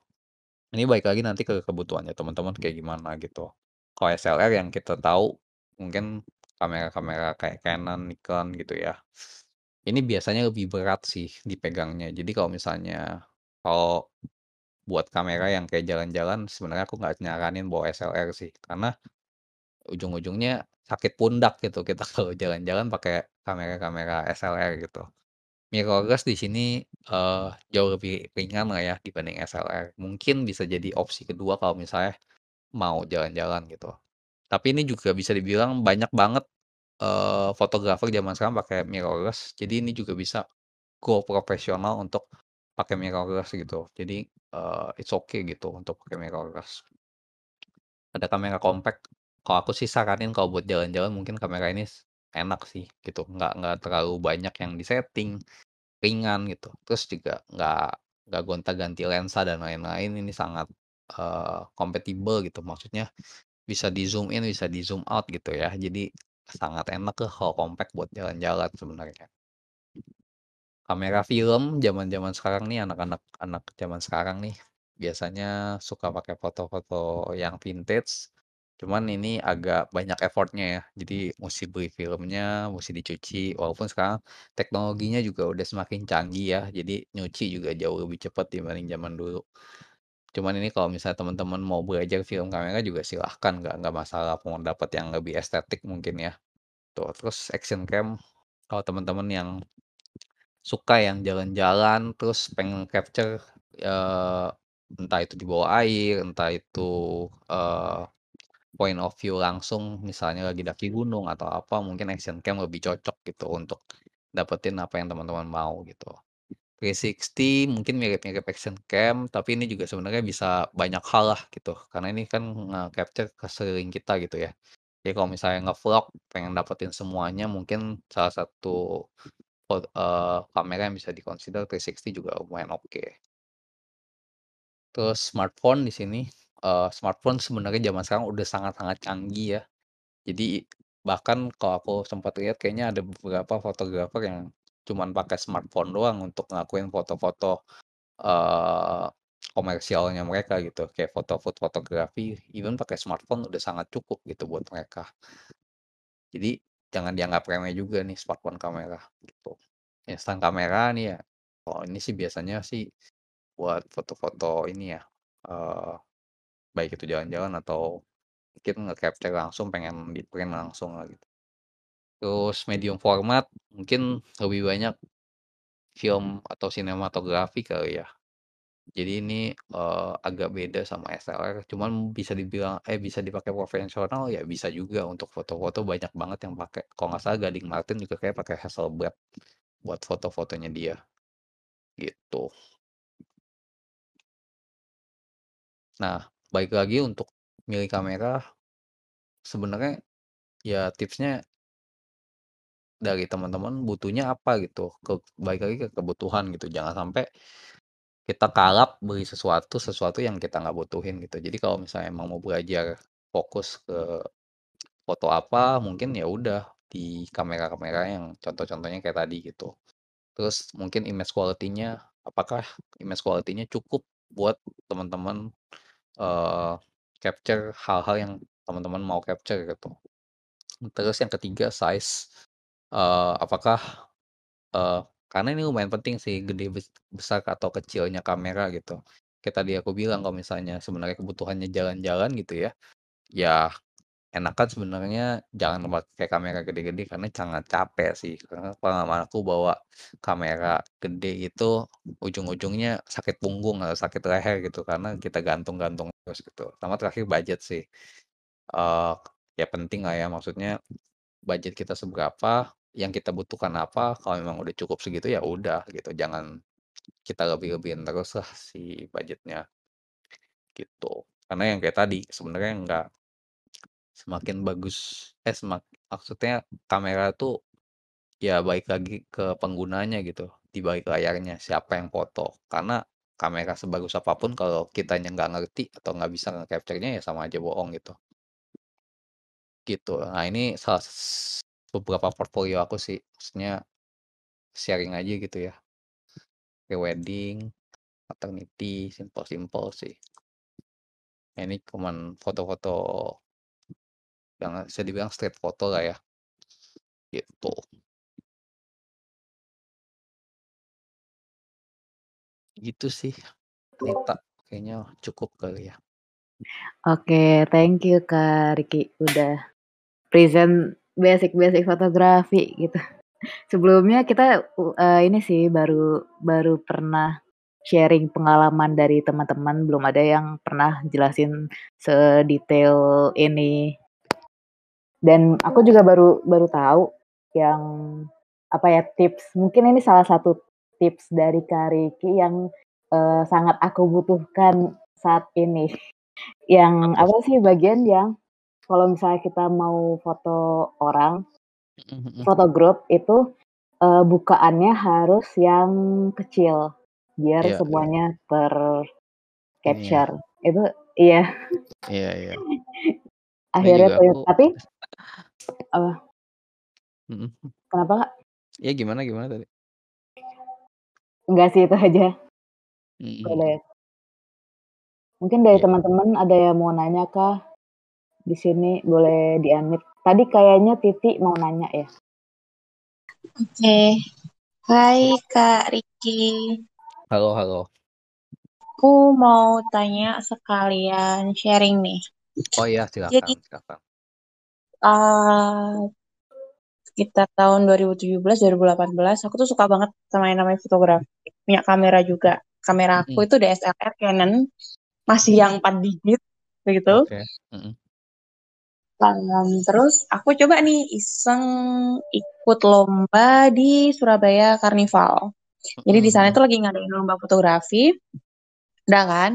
ini balik lagi nanti ke kebutuhannya teman-teman kayak gimana gitu. Kalau SLR yang kita tahu mungkin kamera-kamera kayak Canon, Nikon gitu ya. Ini biasanya lebih berat sih dipegangnya. Jadi kalau misalnya kalau buat kamera yang kayak jalan-jalan sebenarnya aku nggak nyaranin bawa SLR sih, karena ujung-ujungnya sakit pundak gitu kita kalau jalan-jalan pakai kamera-kamera SLR gitu. Mirrorless di sini, eee, jauh lebih ringan lah ya dibanding SLR. Mungkin bisa jadi opsi kedua kalau misalnya mau jalan-jalan gitu. Tapi ini juga bisa dibilang banyak banget, eee, fotografer zaman sekarang pakai mirrorless. Jadi ini juga bisa go profesional untuk pakai mirrorless gitu. Jadi, eee, it's okay gitu untuk pakai mirrorless. Ada kamera compact, kalau aku sih saranin kalau buat jalan-jalan mungkin kamera ini enak sih gitu, nggak nggak terlalu banyak yang di-setting, ringan gitu. Terus juga nggak nggak gonta-ganti lensa dan lain-lain, ini sangat, kompatibel gitu, maksudnya bisa di-zoom in, bisa di-zoom out gitu ya. Jadi sangat enak lah kalau compact buat jalan-jalan sebenarnya. Kamera film zaman-zaman sekarang nih, anak-anak anak zaman sekarang nih, biasanya suka pakai foto-foto yang vintage, cuman ini agak banyak effort-nya ya. Jadi musti beli filmnya, musti dicuci, walaupun sekarang teknologinya juga udah semakin canggih ya, jadi nyuci juga jauh lebih cepat dibanding zaman dulu. Cuman ini kalau misalnya teman-teman mau belajar film kamera juga silahkan, nggak nggak masalah mau dapat yang lebih estetik mungkin ya. Tuh, terus action cam, kalau teman-teman yang suka yang jalan-jalan, terus pengen capture, eee, entah itu di bawah air, entah itu, eee, point of view langsung, misalnya lagi daki gunung atau apa, mungkin action cam lebih cocok gitu untuk dapetin apa yang teman-teman mau gitu. 360 mungkin mirip-mirip action cam, tapi ini juga sebenarnya bisa banyak hal lah gitu, karena ini kan nge-capture ke sekeliling kita gitu ya. Jadi kalau misalnya nge-vlog pengen dapetin semuanya, mungkin salah satu eee, kamera yang bisa di-consider 360 juga lumayan oke. Terus smartphone di sini, uh, smartphone sebenarnya zaman sekarang udah sangat-sangat canggih ya. Jadi bahkan kalau aku sempat lihat kayaknya ada beberapa fotografer yang cuman pakai smartphone doang untuk ngelakuin foto-foto, uh, komersialnya mereka gitu, kayak foto food fotografi, even pakai smartphone udah sangat cukup gitu buat mereka. Jadi jangan dianggap remeh juga nih smartphone kamera gitu. Instant kamera nih ya, kalau ini sih biasanya sih buat foto-foto ini ya, uh, baik itu jalan-jalan atau mungkin nge-capture langsung pengen di-print langsung gitu. Terus medium format mungkin lebih banyak film atau sinematografi kali ya. Jadi ini, uh, agak beda sama SLR, cuman bisa dibilang eh, bisa dipakai profesional ya bisa juga untuk foto-foto banyak banget yang pakai. Kalau nggak salah Gading Martin juga kayak pakai Hasselblad buat foto-fotonya dia. Gitu. Nah, baik lagi untuk milih kamera, sebenarnya ya tipsnya dari teman-teman butuhnya apa gitu, ke baik lagi ke kebutuhan gitu, jangan sampai kita kalap beli sesuatu, sesuatu yang kita nggak butuhin gitu. Jadi kalau misalnya emang mau belajar fokus ke foto apa, mungkin ya udah di kamera-kamera yang contoh-contohnya kayak tadi gitu. Terus mungkin image quality-nya, apakah image quality-nya cukup buat teman-teman uh, capture hal-hal yang teman-teman mau capture gitu. Terus yang ketiga size, uh, apakah uh, karena ini lumayan penting sih gede besar atau kecilnya kamera gitu. Kayak tadi aku bilang kalau misalnya sebenarnya kebutuhannya jalan-jalan gitu ya, ya enakan sebenarnya jangan pakai kamera gede-gede karena sangat capek sih. Karena pengalaman aku bawa kamera gede itu ujung-ujungnya sakit punggung atau sakit leher gitu karena kita gantung-gantung terus gitu. Sama terakhir budget sih. Uh, ya penting lah ya maksudnya budget kita seberapa, yang kita butuhkan apa, kalau memang udah cukup segitu ya udah gitu. Jangan kita lebih-lebihin terus lah si budgetnya. Gitu. Karena yang kayak tadi sebenarnya nggak semakin bagus eh semak maksudnya kamera tuh ya baik lagi ke penggunanya gitu di balik layarnya siapa yang foto. Karena kamera sebagus apa pun kalau kitanya nggak ngerti atau nggak bisa nge-capture-nya ya sama aja bohong gitu. Gitu. Nah ini salah beberapa portfolio aku sih. Maksudnya sharing aja gitu ya. Pre wedding maternity simple-simple sih. Ini cuman foto-foto yang bisa dibilang street foto lah ya. Gitu. Gitu sih. Nita, kayaknya cukup kali ya. Oke, thank you Kak Riki udah present basic-basic fotografi gitu. Sebelumnya kita uh, ini sih baru baru pernah sharing pengalaman dari teman-teman, belum ada yang pernah jelasin sedetail ini dan aku juga baru baru tahu yang apa ya tips. Mungkin ini salah satu tips dari Kariki yang uh, sangat aku butuhkan saat ini. Yang apa sih bagian yang kalau misalnya kita mau foto orang foto grup itu uh, bukaannya harus yang kecil biar yeah, iya. semuanya yeah. ter capture yeah. itu iya. Iya iya. Akhirnya tuh, tapi apa? Mhm. Kenapa, Kak? Ya gimana gimana tadi? Enggak sih, itu aja. Mhm. Boleh. Mungkin dari iya. teman-teman ada yang mau nanya kah? Di sini boleh di Tadi kayaknya Titi mau nanya ya? Oke. Hai Kak Riki. Halo halo. Aku mau tanya sekalian sharing nih. Oh iya, silakan Jadi silakan uh, sekitar tahun 2017-2018 aku tuh suka banget sama yang namanya fotografi. Punya kamera juga. Kamera aku hmm. itu DSLR Canon. Masih yang 4 digit begitu. Okay. hmm. um, terus aku coba nih iseng ikut lomba di Surabaya Carnival jadi di sana itu lagi ngadain lomba fotografi. Udah kan?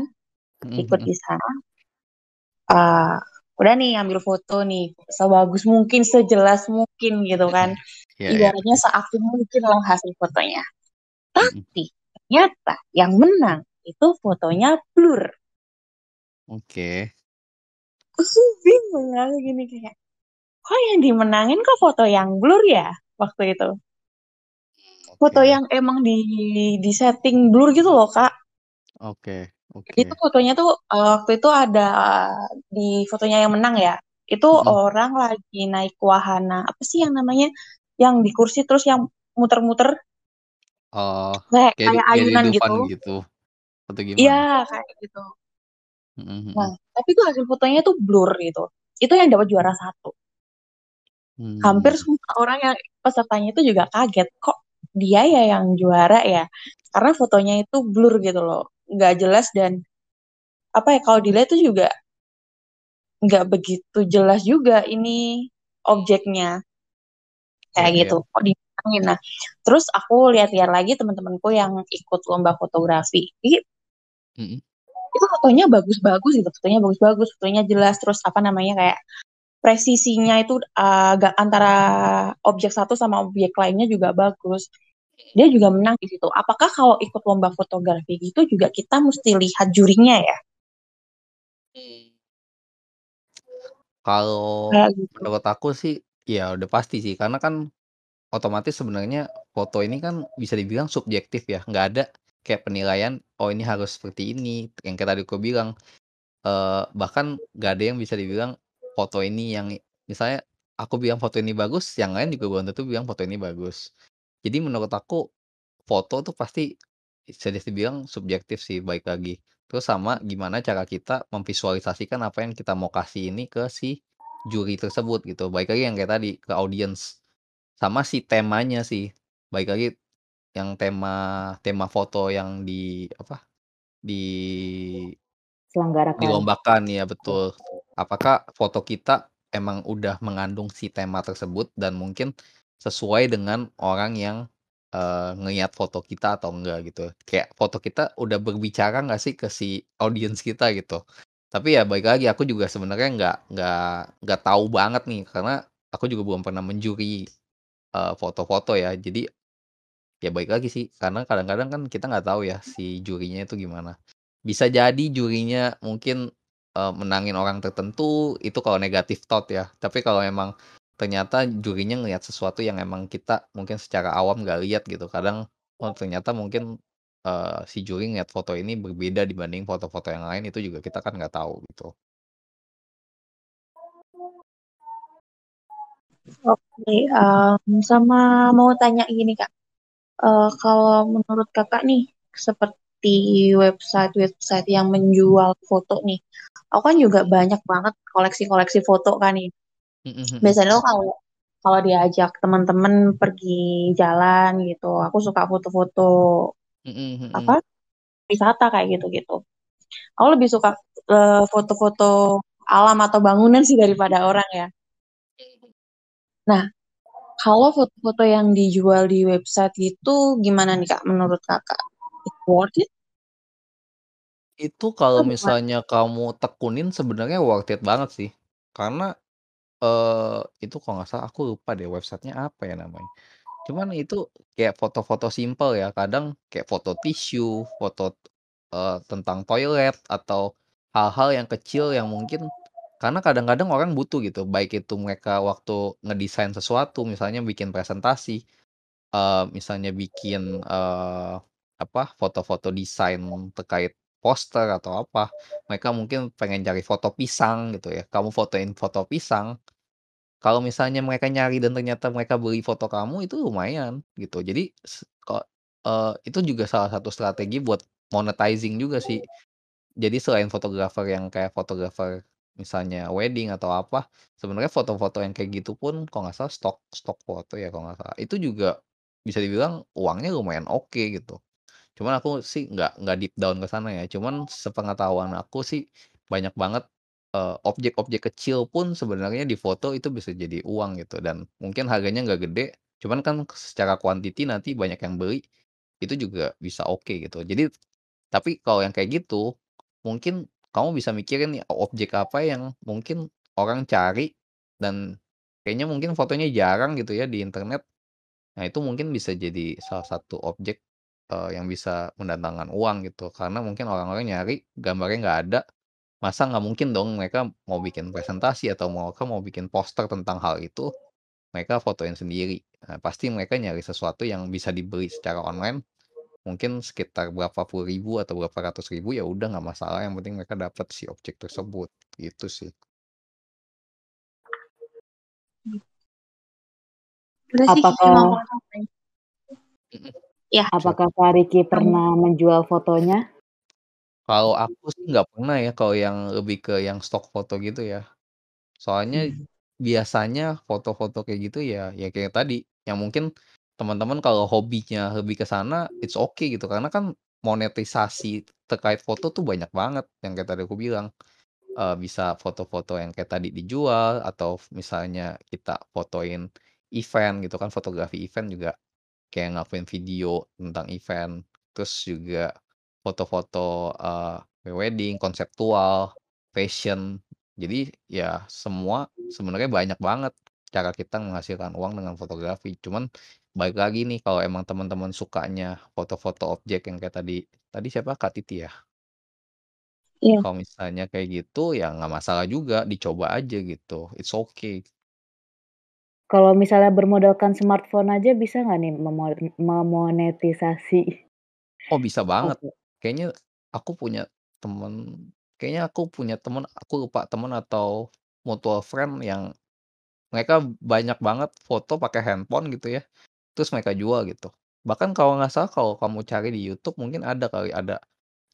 Ikut di sana. Uh, udah nih ambil foto nih sebagus mungkin sejelas mungkin gitu kan yeah, iya. ibaratnya yeah. seaktif mungkin lah hasil fotonya tapi ternyata yang menang itu fotonya blur. Oke. Aku bingung aku gini kayak, kok yang dimenangin kok foto yang blur ya waktu itu? Foto Oke. yang emang di di setting blur gitu loh, Kak. Oke, Itu oke. fotonya tuh eh, waktu itu ada di fotonya yang menang ya. Itu Mhm. orang lagi naik wahana, apa sih yang namanya? Yang di kursi terus yang muter-muter Oh, kayak kayak kayak ayunan gitu. gitu? Atau Iya, gimana? kayak gitu. Mhm Nah, tapi tuh hasil fotonya tuh blur gitu. Itu yang dapat juara satu. Hampir Mmm. semua orang yang pesertanya itu juga kaget, kok dia ya yang juara ya? Karena fotonya itu blur gitu loh, nggak jelas dan apa ya kalau dilihat tuh juga nggak begitu jelas juga ini objeknya kayak Iya gitu. Kok dimenangin? Nah, terus aku lihat-lihat lagi teman-temanku yang ikut lomba fotografi. Ih, itu fotonya bagus-bagus gitu, fotonya bagus-bagus, fotonya jelas, terus apa namanya kayak presisinya itu agak antara objek satu sama objek lainnya juga bagus. Dia juga menang di situ. Apakah kalau ikut lomba fotografi gitu juga kita mesti lihat jurinya ya? Kalau Kayak gitu. menurut aku sih, ya udah pasti sih, karena kan otomatis sebenarnya foto ini kan bisa dibilang subjektif ya, nggak ada kayak penilaian, "Oh ini harus seperti ini," yang kayak tadi aku bilang, eee, bahkan nggak ada yang bisa dibilang foto ini yang misalnya aku bilang foto ini bagus, yang lain juga belum tentu bilang foto ini bagus. Jadi menurut aku, foto tuh pasti bisa dibilang subjektif sih, balik lagi. Terus sama gimana cara kita memvisualisasikan apa yang kita mau kasih ini ke si juri tersebut gitu, balik lagi yang kayak tadi, ke audiens. Sama si temanya sih, balik lagi yang tema tema foto yang di apa, di Selenggarakan. dilombakan, ya betul. Apakah foto kita emang udah mengandung si tema tersebut dan mungkin sesuai dengan orang yang, eee, ngelihat foto kita atau enggak gitu. Kayak foto kita udah berbicara nggak sih ke si audiens kita gitu. Tapi ya balik lagi aku juga sebenarnya nggak nggak nggak tahu banget nih, karena aku juga belum pernah menjuri, eee, foto-foto ya. Jadi, ya balik lagi sih, karena kadang-kadang kan kita nggak tahu ya si jurinya itu gimana. Bisa jadi jurinya mungkin, eee, menangin orang tertentu, itu kalau negatif thought ya. Tapi kalau emang ternyata jurinya ngelihat sesuatu yang emang kita mungkin secara awam nggak lihat gitu, kadang, oh ternyata mungkin, eee, si juri ngelihat foto ini berbeda dibanding foto-foto yang lain, itu juga kita kan nggak tahu gitu. Oke, mmm, sama mau tanya gini, Kak, eee, kalau menurut Kakak nih, seperti website-website yang menjual foto nih, aku kan juga banyak banget koleksi-koleksi foto kan nih. Mhm. Biasanya tuh kalau kalau diajak teman-teman pergi jalan gitu, aku suka foto-foto Mhm apa, wisata kayak gitu-gitu. Aku lebih suka, eee, foto-foto alam atau bangunan sih daripada orang ya. Nah, kalau foto-foto yang dijual di website itu gimana nih, Kak, menurut Kakak? It's worth it? Itu kalau misalnya kamu tekunin sebenarnya worth it banget sih. Karena, eee, itu kalau nggak salah aku lupa deh website-nya apa ya namanya. Cuman itu kayak foto-foto simpel ya, kadang kayak foto tisu, foto, eee, tentang toilet, atau hal-hal yang kecil yang mungkin karena kadang-kadang orang butuh gitu, baik itu mereka waktu ngedesain sesuatu, misalnya bikin presentasi, eee, misalnya bikin, eee, apa, foto-foto desain terkait poster atau apa, mereka mungkin pengen cari foto pisang gitu ya, kamu fotoin foto pisang, kalau misalnya mereka nyari dan ternyata mereka beli foto kamu, itu lumayan gitu. Jadi se ko eee, itu juga salah satu strategi buat monetizing juga sih. Jadi selain fotografer yang kayak fotografer misalnya wedding atau apa, sebenarnya foto-foto yang kayak gitu pun kalau nggak salah stock stock foto ya kalau nggak salah, itu juga bisa dibilang uangnya lumayan oke gitu. Cuman aku sih nggak nggak deep down ke sana ya, cuman sepengetahuan aku sih banyak banget, eee, objek-objek kecil pun sebenarnya di foto itu bisa jadi uang gitu dan mungkin harganya nggak gede, cuman kan secara quantity nanti banyak yang beli, itu juga bisa oke gitu. Jadi tapi kalau yang kayak gitu, mungkin kamu bisa mikirin nih objek apa yang mungkin orang cari dan kayaknya mungkin fotonya jarang gitu ya di internet. Nah itu mungkin bisa jadi salah satu objek eee, yang bisa mendatangkan uang gitu. Karena mungkin orang-orang nyari gambarnya nggak ada, masa nggak mungkin dong mereka mau bikin presentasi atau mereka mau bikin poster tentang hal itu, mereka fotoin sendiri. Nah, pasti mereka nyari sesuatu yang bisa dibeli secara online, mungkin sekitar berapa puluh ribu atau berapa ratus ribu, ya udah nggak masalah, yang penting mereka dapat si objek tersebut, gitu sih. Sih, Iya. apakah Kak Riki pernah menjual fotonya? Kalau aku sih nggak pernah ya, kalau yang lebih ke yang stok foto gitu ya. Soalnya Mmm. biasanya foto-foto kayak gitu ya ya kayak tadi, yang mungkin teman-teman kalau hobinya lebih ke sana, it's okay gitu. Karena kan monetisasi terkait foto tuh banyak banget, yang kayak tadi aku bilang. Eee, bisa foto-foto yang kayak tadi dijual, atau misalnya kita fotoin event gitu kan, fotografi event juga kayak ngelakuin video tentang event. Terus juga foto-foto, eee, pre-wedding, konseptual, fashion. Jadi ya semua sebenarnya banyak banget cara kita menghasilkan uang dengan fotografi. Cuman balik lagi nih, kalau emang teman-teman sukanya foto-foto objek yang kayak tadi tadi siapa, Kak Titi ya? Iya. Kalau misalnya kayak gitu, ya nggak masalah juga, dicoba aja gitu, it's okay. Kalau misalnya bermodalkan smartphone aja bisa nggak nih memo memonetisasi? Oh bisa banget. Kayaknya aku punya temen kayaknya aku punya temen, aku lupa temen atau mutual friend yang mereka banyak banget foto pakai handphone gitu ya, terus mereka jual gitu. Bahkan kalau nggak salah kalau kamu cari di YouTube mungkin ada kali, ada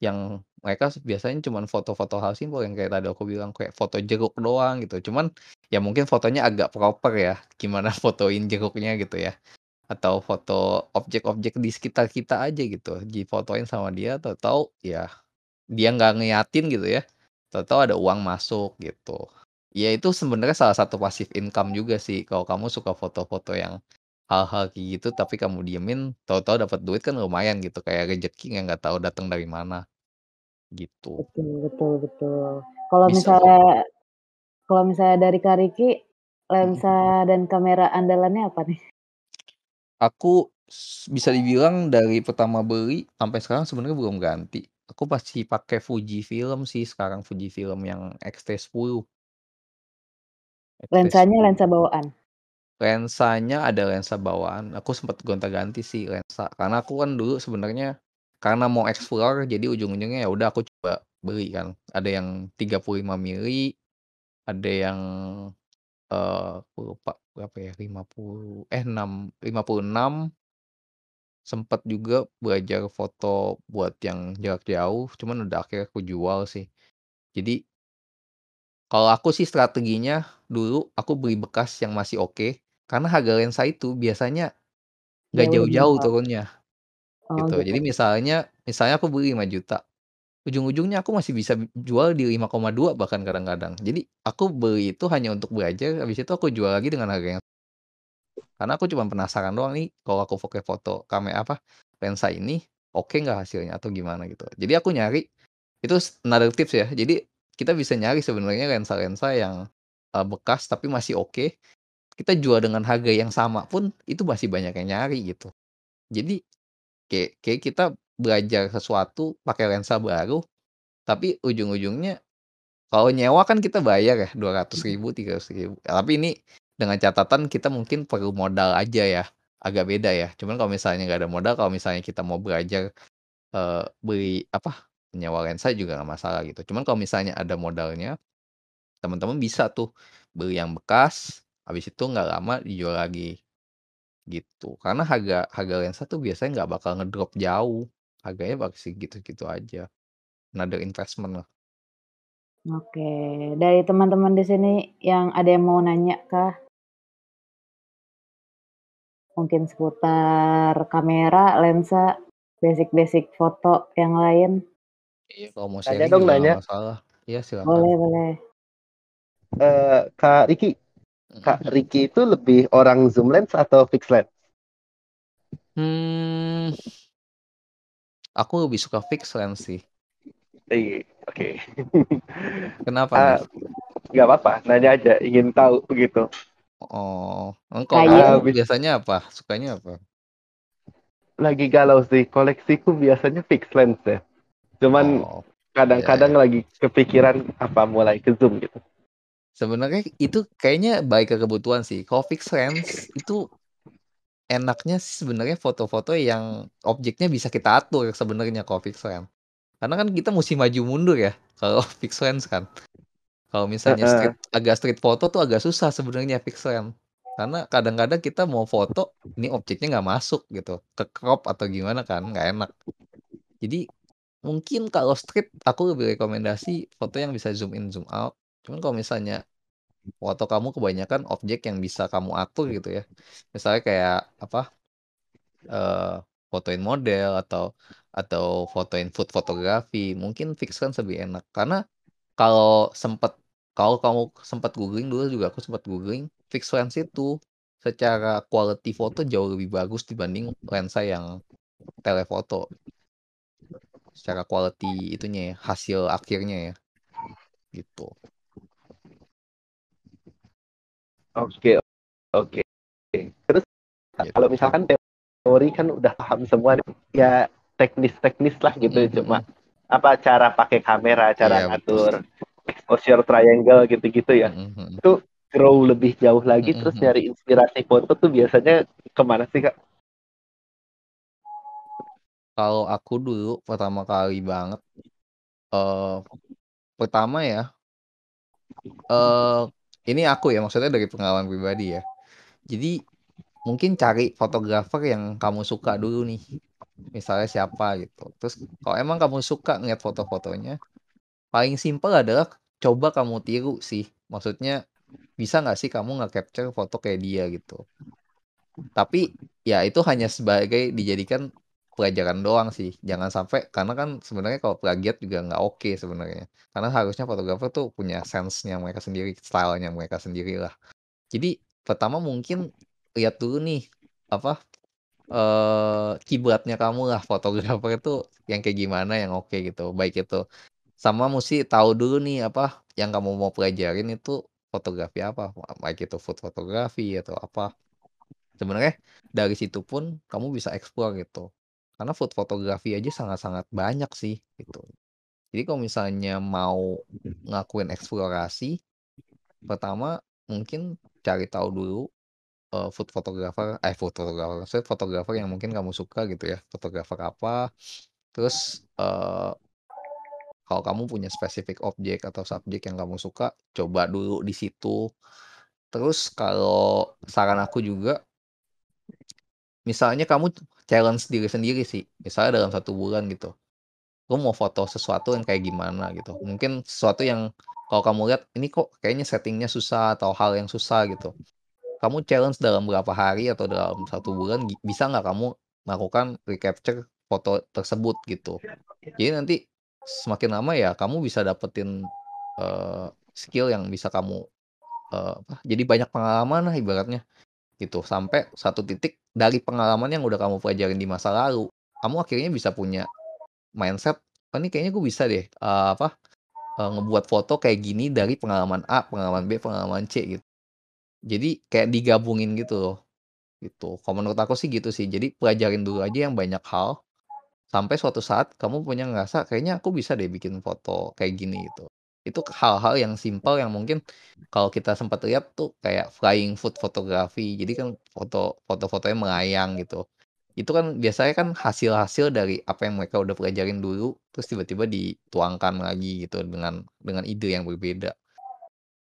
yang mereka biasanya cuman foto-foto hal simpel yang kayak tadi aku bilang, kayak foto jeruk doang gitu. Cuman ya mungkin fotonya agak proper ya, gimana fotoin jeruknya gitu ya. Atau foto objek-objek di sekitar kita aja gitu, difotoin sama dia, tahu-tahu ya dia nggak ngeliatin gitu ya, tahu-tahu ada uang masuk gitu. Ya itu sebenarnya salah satu passive income juga sih, kalau kamu suka foto-foto yang hal-hal kayak gitu, tapi kamu diemin, tahu-tahu dapat duit kan lumayan gitu, kayak rezeki yang nggak tahu datang dari mana. Gitu. Betul betul betul. Kalau misalnya kalau misalnya dari Kak Riki, Mhm. lensa dan kamera andalannya apa nih? Aku bisa dibilang dari pertama beli sampai sekarang sebenarnya belum ganti. Aku masih pakai Fujifilm sih sekarang, Fujifilm yang X-T10. Lensanya X-T10. lensa bawaan? Lensanya ada lensa bawaan, aku sempet gonta-ganti sih lensa, karena aku kan dulu sebenarnya karena mau explore, jadi ujung-ujungnya ya udah aku coba beli kan. Ada yang 35 mili, ada yang, eee, aku lupa berapa ya, 50 eh 6 56. Sempet juga belajar foto buat yang jarak jauh, cuman udah akhirnya aku jual sih. Jadi kalau aku sih strateginya, dulu aku beli bekas yang masih oke, karena harga lensa itu biasanya nggak jauh-jauh turunnya, Oh gitu. gitu. Jadi misalnya misalnya aku beli Rp5.000.000, ujung-ujungnya aku masih bisa jual di 5,2 bahkan kadang-kadang. Jadi aku beli itu hanya untuk belajar, habis itu aku jual lagi dengan harga yang karena aku cuman penasaran doang nih, kalau aku pakai foto kame apa, lensa ini, oke nggak hasilnya atau gimana gitu. Jadi aku nyari, itu another tips ya, jadi kita bisa nyari sebenarnya lensa-lensa yang, eee, bekas tapi masih oke, kita jual dengan harga yang sama pun, itu masih banyak yang nyari gitu. Jadi, kayak kayak kita belajar sesuatu pakai lensa baru, tapi ujung-ujungnya kalau nyewa kan kita bayar ya Rp200.000, Rp300.000, tapi ini dengan catatan kita mungkin perlu modal aja ya, agak beda ya. Cuman kalau misalnya nggak ada modal, kalau misalnya kita mau belajar, eee, beli apa, nyewa lensa juga nggak masalah gitu. Cuman kalau misalnya ada modalnya, teman-teman bisa tuh beli yang bekas, habis itu nggak lama dijual lagi, gitu. Karena harga harga lensa tuh biasanya nggak bakal ngedrop jauh, harganya bakal segitu-gitu aja, another investment lah. Oke, dari teman-teman di sini yang ada yang mau nanya kah? Mungkin seputar kamera, lensa, basic-basic foto yang lain? Iya, kalau mau sharing dong, nanya. masalah. Iya silakan. Boleh boleh. Eee, Kak Riki Kak. Riki itu lebih orang zoom lens atau fix lens? Mmm. Aku lebih suka fix lens sih. Iya, oke. Kenapa Ah, nih? nggak apa-apa, nanya aja, ingin tahu begitu. Oh, Kayak kamu Habis biasanya apa? Sukanya apa? lagi galau sih. Koleksiku biasanya fix lens ya. Cuman Oh, kadang-kadang iya, lagi kepikiran apa mulai ke zoom gitu. Sebenarnya itu kayaknya baik ke kebutuhan sih. Kalau fix lens itu enaknya sih sebenarnya foto-foto yang objeknya bisa kita atur sebenarnya kalau fix lens. Karena kan kita mesti maju mundur ya kalau fix lens kan. Kalau misalnya street agak street foto tuh agak susah sebenarnya fix lens. Karena kadang-kadang kita mau foto ini objeknya nggak masuk gitu, ke crop atau gimana kan nggak enak. Jadi mungkin kalau street aku lebih rekomendasi foto yang bisa zoom in zoom out. Cuman kalau misalnya foto kamu kebanyakan objek yang bisa kamu atur gitu ya. Misalnya kayak apa? eh fotoin model atau atau fotoin food fotografi, mungkin fix lens lebih enak. Karena kalau sempat kalau kamu sempat googling dulu juga aku sempat googling fix lens itu secara quality foto jauh lebih bagus dibanding lensa yang telefoto secara quality itunya ya hasil akhirnya ya gitu Oke, oke. Terus Gitu. kalau misalkan teori kan udah paham semua nih. ya teknis-teknis lah gitu Mm-mm, cuma apa cara pakai kamera, cara Iya, ngatur exposure triangle gitu-gitu ya. Mm-mm. Grow lebih jauh lagi terus Mm-mm. nyari inspirasi foto tuh biasanya ke mana sih kak? kalau aku dulu pertama kali banget eh pertama ya eh ini aku ya maksudnya dari pengalaman pribadi ya. Jadi mungkin cari fotografer yang kamu suka dulu nih. Misalnya siapa gitu. Terus kalau emang kamu suka ngeliat foto-fotonya paling simpel adalah coba kamu tiru sih. Maksudnya bisa nggak sih kamu nggak capture foto kayak dia gitu? Tapi ya itu hanya sebagai dijadikan pelajaran doang sih. Jangan sampai karena kan sebenarnya kalau plagiat juga nggak oke sebenarnya. Karena harusnya fotografer tuh punya sense-nya mereka sendiri stylenya mereka sendiri lah jadi pertama mungkin lihat dulu nih apa eh kiblatnya kamu lah fotografer itu yang kayak gimana yang oke gitu baik itu. Sama mesti tahu dulu nih apa yang kamu mau pelajarin itu fotografi apa baik itu food fotografi atau apa. Sebenarnya dari situ pun kamu bisa explore gitu karena food fotografi aja sangat-sangat banyak sih gitu. Jadi kalau misalnya mau ngakuin eksplorasi pertama mungkin cari tahu dulu eh, food photographer eh food photographer saya fotografer yang mungkin kamu suka gitu ya fotografer apa. Terus eh kalau kamu punya spesifik objek atau subjek yang kamu suka coba dulu di situ. Terus kalau saran aku juga misalnya kamu challenge diri sendiri sih. Misalnya dalam satu bulan gitu lu mau foto sesuatu yang kayak gimana? gitu. Mungkin sesuatu yang kalau kamu lihat ini kok kayaknya settingnya susah atau hal yang susah gitu. Kamu challenge dalam berapa hari atau dalam satu bulan bisa nggak kamu melakukan recapture foto tersebut gitu. Jadi nanti semakin lama ya kamu bisa dapetin eh, skill yang bisa kamu apa, jadi banyak pengalaman lah ibaratnya gitu. Sampai satu titik dari pengalaman yang udah kamu pelajarin di masa lalu kamu akhirnya bisa punya mindset oh ini kayaknya gue bisa deh eh, apa eh, ngebuat foto kayak gini dari pengalaman A pengalaman B pengalaman C gitu. Jadi kayak digabungin gitu loh gitu. Kalau menurut aku sih gitu sih. Jadi pelajarin dulu aja yang banyak hal sampai suatu saat kamu punya ngerasa kayaknya aku bisa deh bikin foto kayak gini gitu itu hal-hal yang simpel yang mungkin kalau kita sempat lihat tuh kayak flying food fotografi. Jadi kan foto foto-fotonya melayang gitu. Itu kan biasanya kan hasil-hasil dari apa yang mereka udah pelajarin dulu terus tiba-tiba dituangkan lagi gitu dengan dengan ide yang berbeda.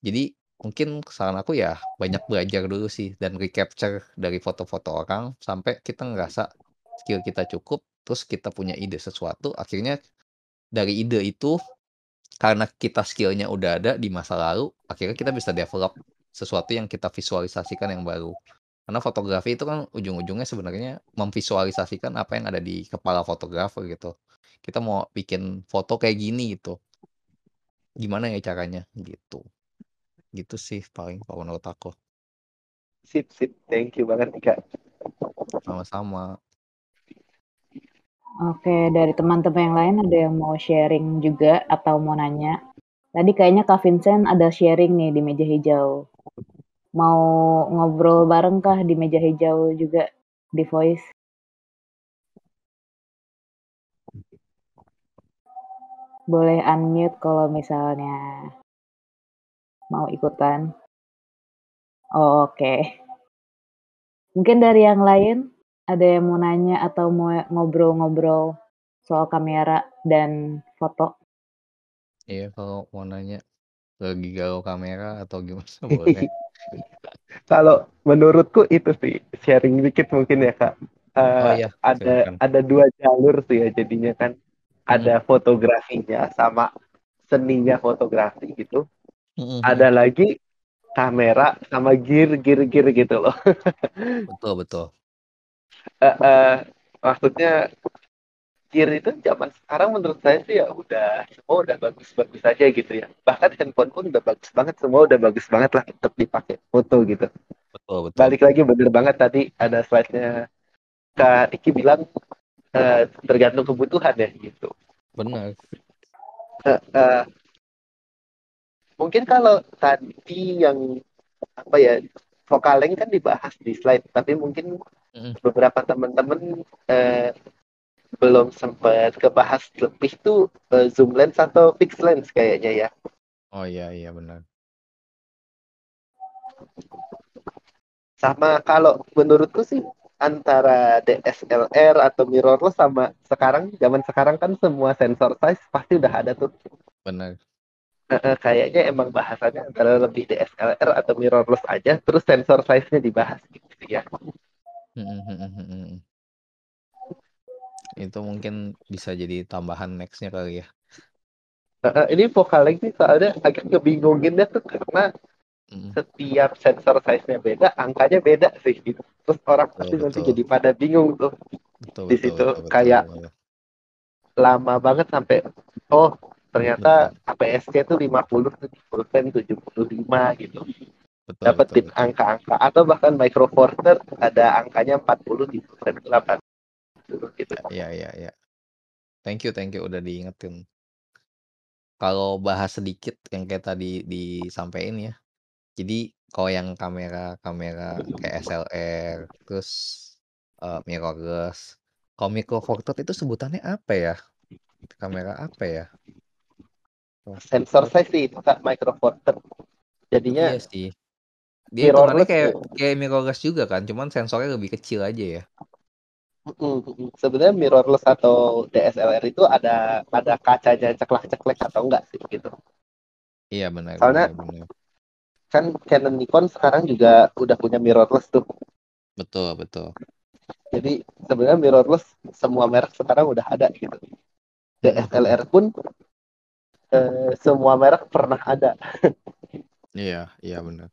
Jadi mungkin saran aku ya banyak belajar dulu sih dan recapture dari foto-foto orang sampai kita ngerasa skill kita cukup terus kita punya ide sesuatu akhirnya dari ide itu karena kita skillnya udah ada di masa lalu akhirnya kita bisa develop sesuatu yang kita visualisasikan yang baru. Karena fotografi itu kan ujung-ujungnya sebenarnya memvisualisasikan apa yang ada di kepala fotografer gitu. Kita mau bikin foto kayak gini gitu. Gimana ya caranya? Gitu. Gitu sih paling kalau menurut aku. Sip, sip. Thank you banget kak. sama-sama Oke, dari teman-teman yang lain ada yang mau sharing juga atau mau nanya? Tadi kayaknya Kak Vincent ada sharing nih di meja hijau. Mau ngobrol bareng kah di meja hijau juga di voice? Boleh unmute kalau misalnya mau ikutan. Oh, Oke. Okay. Mungkin dari yang lain ada yang mau nanya atau mau ngobrol-ngobrol soal kamera dan foto? Iya, kalau mau nanya lagi galau kamera atau gimana boleh. Kalau menurutku itu sih sharing dikit mungkin ya kak. Eh, Oh iya, ada silakan. ada dua jalur sih ya jadinya kan. Ada fotografinya sama seninya fotografi gitu. Mm-mm, Ada lagi kamera sama gear gear gear gitu loh. Betul, betul. Eh, eh, maksudnya gear itu zaman sekarang menurut saya sih ya udah semua udah bagus-bagus aja gitu ya. Bahkan handphone pun udah bagus banget, semua udah bagus banget lah untuk dipakai foto gitu. Betul, betul. Balik lagi bener banget tadi ada slide-nya Kak Diki bilang eh, tergantung kebutuhan ya gitu. Benar. Eh, eh, mungkin kalau tadi yang apa ya vokaleng kan dibahas di slide, tapi mungkin Beberapa teman-teman eh, belum sempat kebahas lebih tuh eh, zoom lens atau fixed lens kayaknya ya. Oh iya, iya benar. Sama kalau menurutku sih antara DSLR atau mirrorless sama sekarang zaman sekarang kan semua sensor size pasti udah ada tuh. Benar. Kayaknya emang bahasannya antara lebih DSLR atau mirrorless aja, terus sensor size-nya dibahas gitu ya. Mm-mm, mm-mm, mm-mm. Itu mungkin bisa jadi tambahan nextnya kali ya. Eh, eh, ini vokaleng sih soalnya agak ngebingunginnya tuh karena setiap sensor size-nya beda, angkanya beda sih gitu. Terus orang Betul, pasti nanti betul. jadi pada bingung tuh. Betul, Di betul, situ betul, betul, kayak betul. lama banget sampai oh ternyata APS-nya tuh 50 tuh di full frame 75 gitu. Betul, Dapetin betul, betul. angka-angka atau bahkan micro third ada angkanya 40 di frame 8 gitu. Iya, iya, iya. Thank you, thank you udah diingetin. Kalau bahas sedikit yang kayak tadi disampaikan ya. Jadi kalau yang kamera-kamera kayak SLR, terus eh, mirrorless. Kalau micro four third itu sebutannya apa ya? Kamera apa ya? Sensor size sih itu Kak micro four third. Jadinya Iya sih. Dia hitungannya mirrorless kayak kayak mirrorless juga kan, cuman sensornya lebih kecil aja ya. Sebenarnya mirrorless atau DSLR itu ada ada kacanya ceklek-ceklek atau enggak sih gitu. Iya benar, Soalnya- benar, benar. Kan Canon Nikon sekarang juga udah punya mirrorless tuh. Betul, betul. Jadi sebenarnya mirrorless semua merek sekarang udah ada gitu. DSLR pun eh, semua merek pernah ada. Iya, iya benar.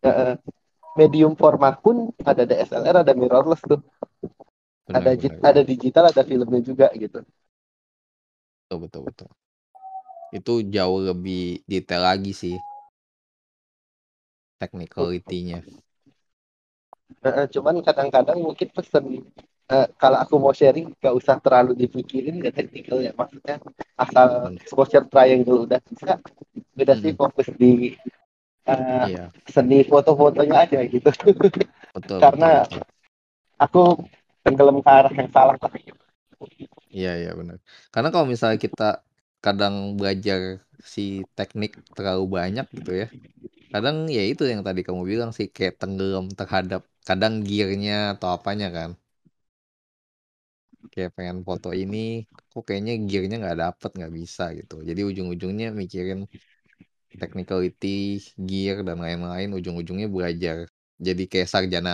Medium format pun ada DSLR, ada mirrorless tuh. Benar, ada benar. ada digital, ada filmnya juga gitu. Betul, betul, betul. Itu jauh lebih detail lagi sih. Technicality-nya. Eh, cuman kadang-kadang mungkin pesen eh, kalau aku mau sharing gak usah terlalu dipikirin gak teknikal ya maksudnya asal exposure triangle udah bisa udah sih Mm-mm. fokus di eh, Iya, seni foto-fotonya aja gitu betul, Karena- betul, aku tenggelam ke arah yang salah lah. Iya, iya benar. Karena kalau misalnya kita kadang belajar si teknik terlalu banyak gitu ya. Kadang ya itu yang tadi kamu bilang sih kayak tenggelam terhadap kadang gearnya atau apanya kan. Kayak pengen foto ini, kok kayaknya gearnya nggak dapet, nggak bisa gitu. Jadi ujung-ujungnya mikirin technicality, gear dan lain-lain, ujung-ujungnya belajar. Jadi kayak sarjana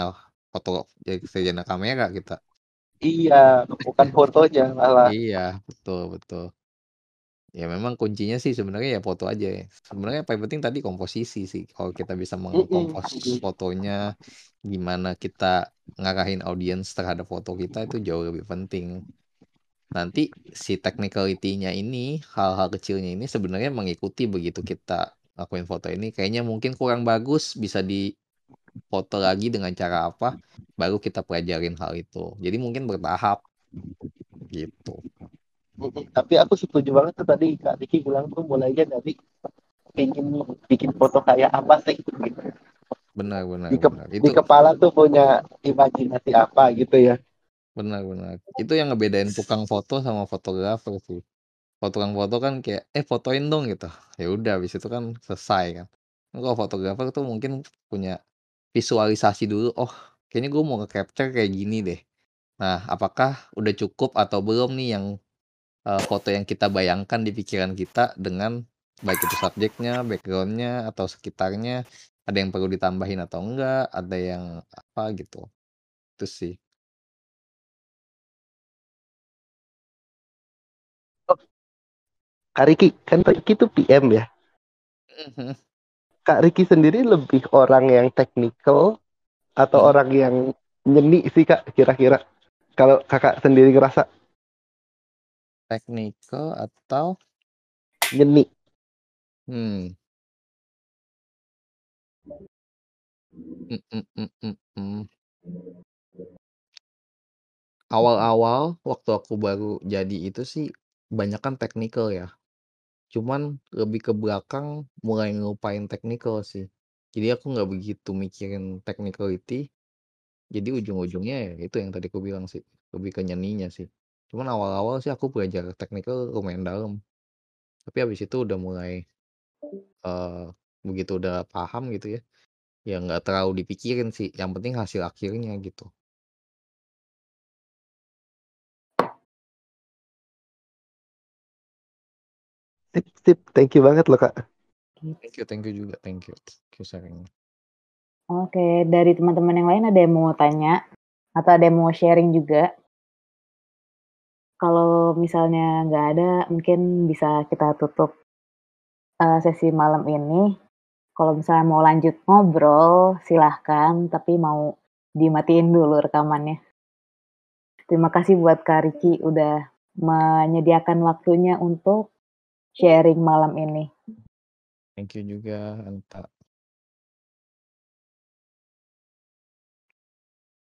foto, jadi sarjana kamera kita. iya bukan fotonya malah Iya, betul, betul. Ya memang kuncinya sih sebenarnya ya foto aja ya. Sebenarnya yang paling penting tadi komposisi sih. Kalau kita bisa mengkompos Mm-mm. fotonya, gimana kita ngarahin audiens terhadap foto kita itu jauh lebih penting. Nanti si technicality-nya ini, hal-hal kecilnya ini sebenarnya mengikuti begitu kita lakuin foto ini. Kayaknya mungkin kurang bagus, bisa difoto lagi dengan cara apa, baru kita pelajarin hal itu. Jadi mungkin bertahap gitu. Tapi aku setuju banget tuh tadi Kak Diki bilang tuh mulainya dari bikin bikin foto kayak apa sih gitu. Benar, benar, di, ke- benar. di Itu kepala tuh punya imajinasi apa gitu ya benar, benar. Itu yang ngebedain tukang foto sama fotografer sih. Tukang foto kan kayak, "Eh, fotoin dong," gitu. Ya udah habis itu kan selesai kan. Kalau fotografer tuh mungkin punya visualisasi dulu, "Oh, kayaknya gue mau nge-capture kayak gini deh." Nah, apakah udah cukup atau belum nih yang, eee, foto yang kita bayangkan di pikiran kita dengan baik itu subjeknya, background-nya, atau sekitarnya, ada yang perlu ditambahin atau enggak, ada yang apa gitu. Itu sih. Kak Riki, kan Riki tuh PM ya? Mhm. Kak Riki sendiri lebih orang yang technical atau Hmm. orang yang nyeni sih Kak kira-kira? Kalau Kakak sendiri ngerasa Technical atau nyeni? Hmm. Mhm mhm mhm. Awal-awal waktu aku baru jadi itu sih banyakan technical ya. Cuman lebih ke belakang mulai ngelupain technical sih. Jadi aku nggak begitu mikirin technicality. Jadi ujung-ujungnya ya itu yang tadi aku bilang sih, lebih ke nyeninya sih. Cuman awal-awal sih aku belajar technical lumayan dalam. Tapi habis itu udah mulai, eee, begitu udah paham gitu ya, ya nggak terlalu dipikirin sih, yang penting hasil akhirnya gitu. Sip sip, thank you banget loh Kak. Thank you thank you juga, thank you. Thank you sharing-nya. Oke, dari teman-teman yang lain ada yang mau tanya? Atau ada yang mau sharing juga? Kalau misalnya nggak ada, mungkin bisa kita tutup, eee, sesi malam ini. Kalau misalnya mau lanjut ngobrol, silahkan, tapi mau dimatiin dulu rekamannya. Terima kasih buat Kak Riki udah menyediakan waktunya untuk sharing malam ini. Thank you juga, Anita.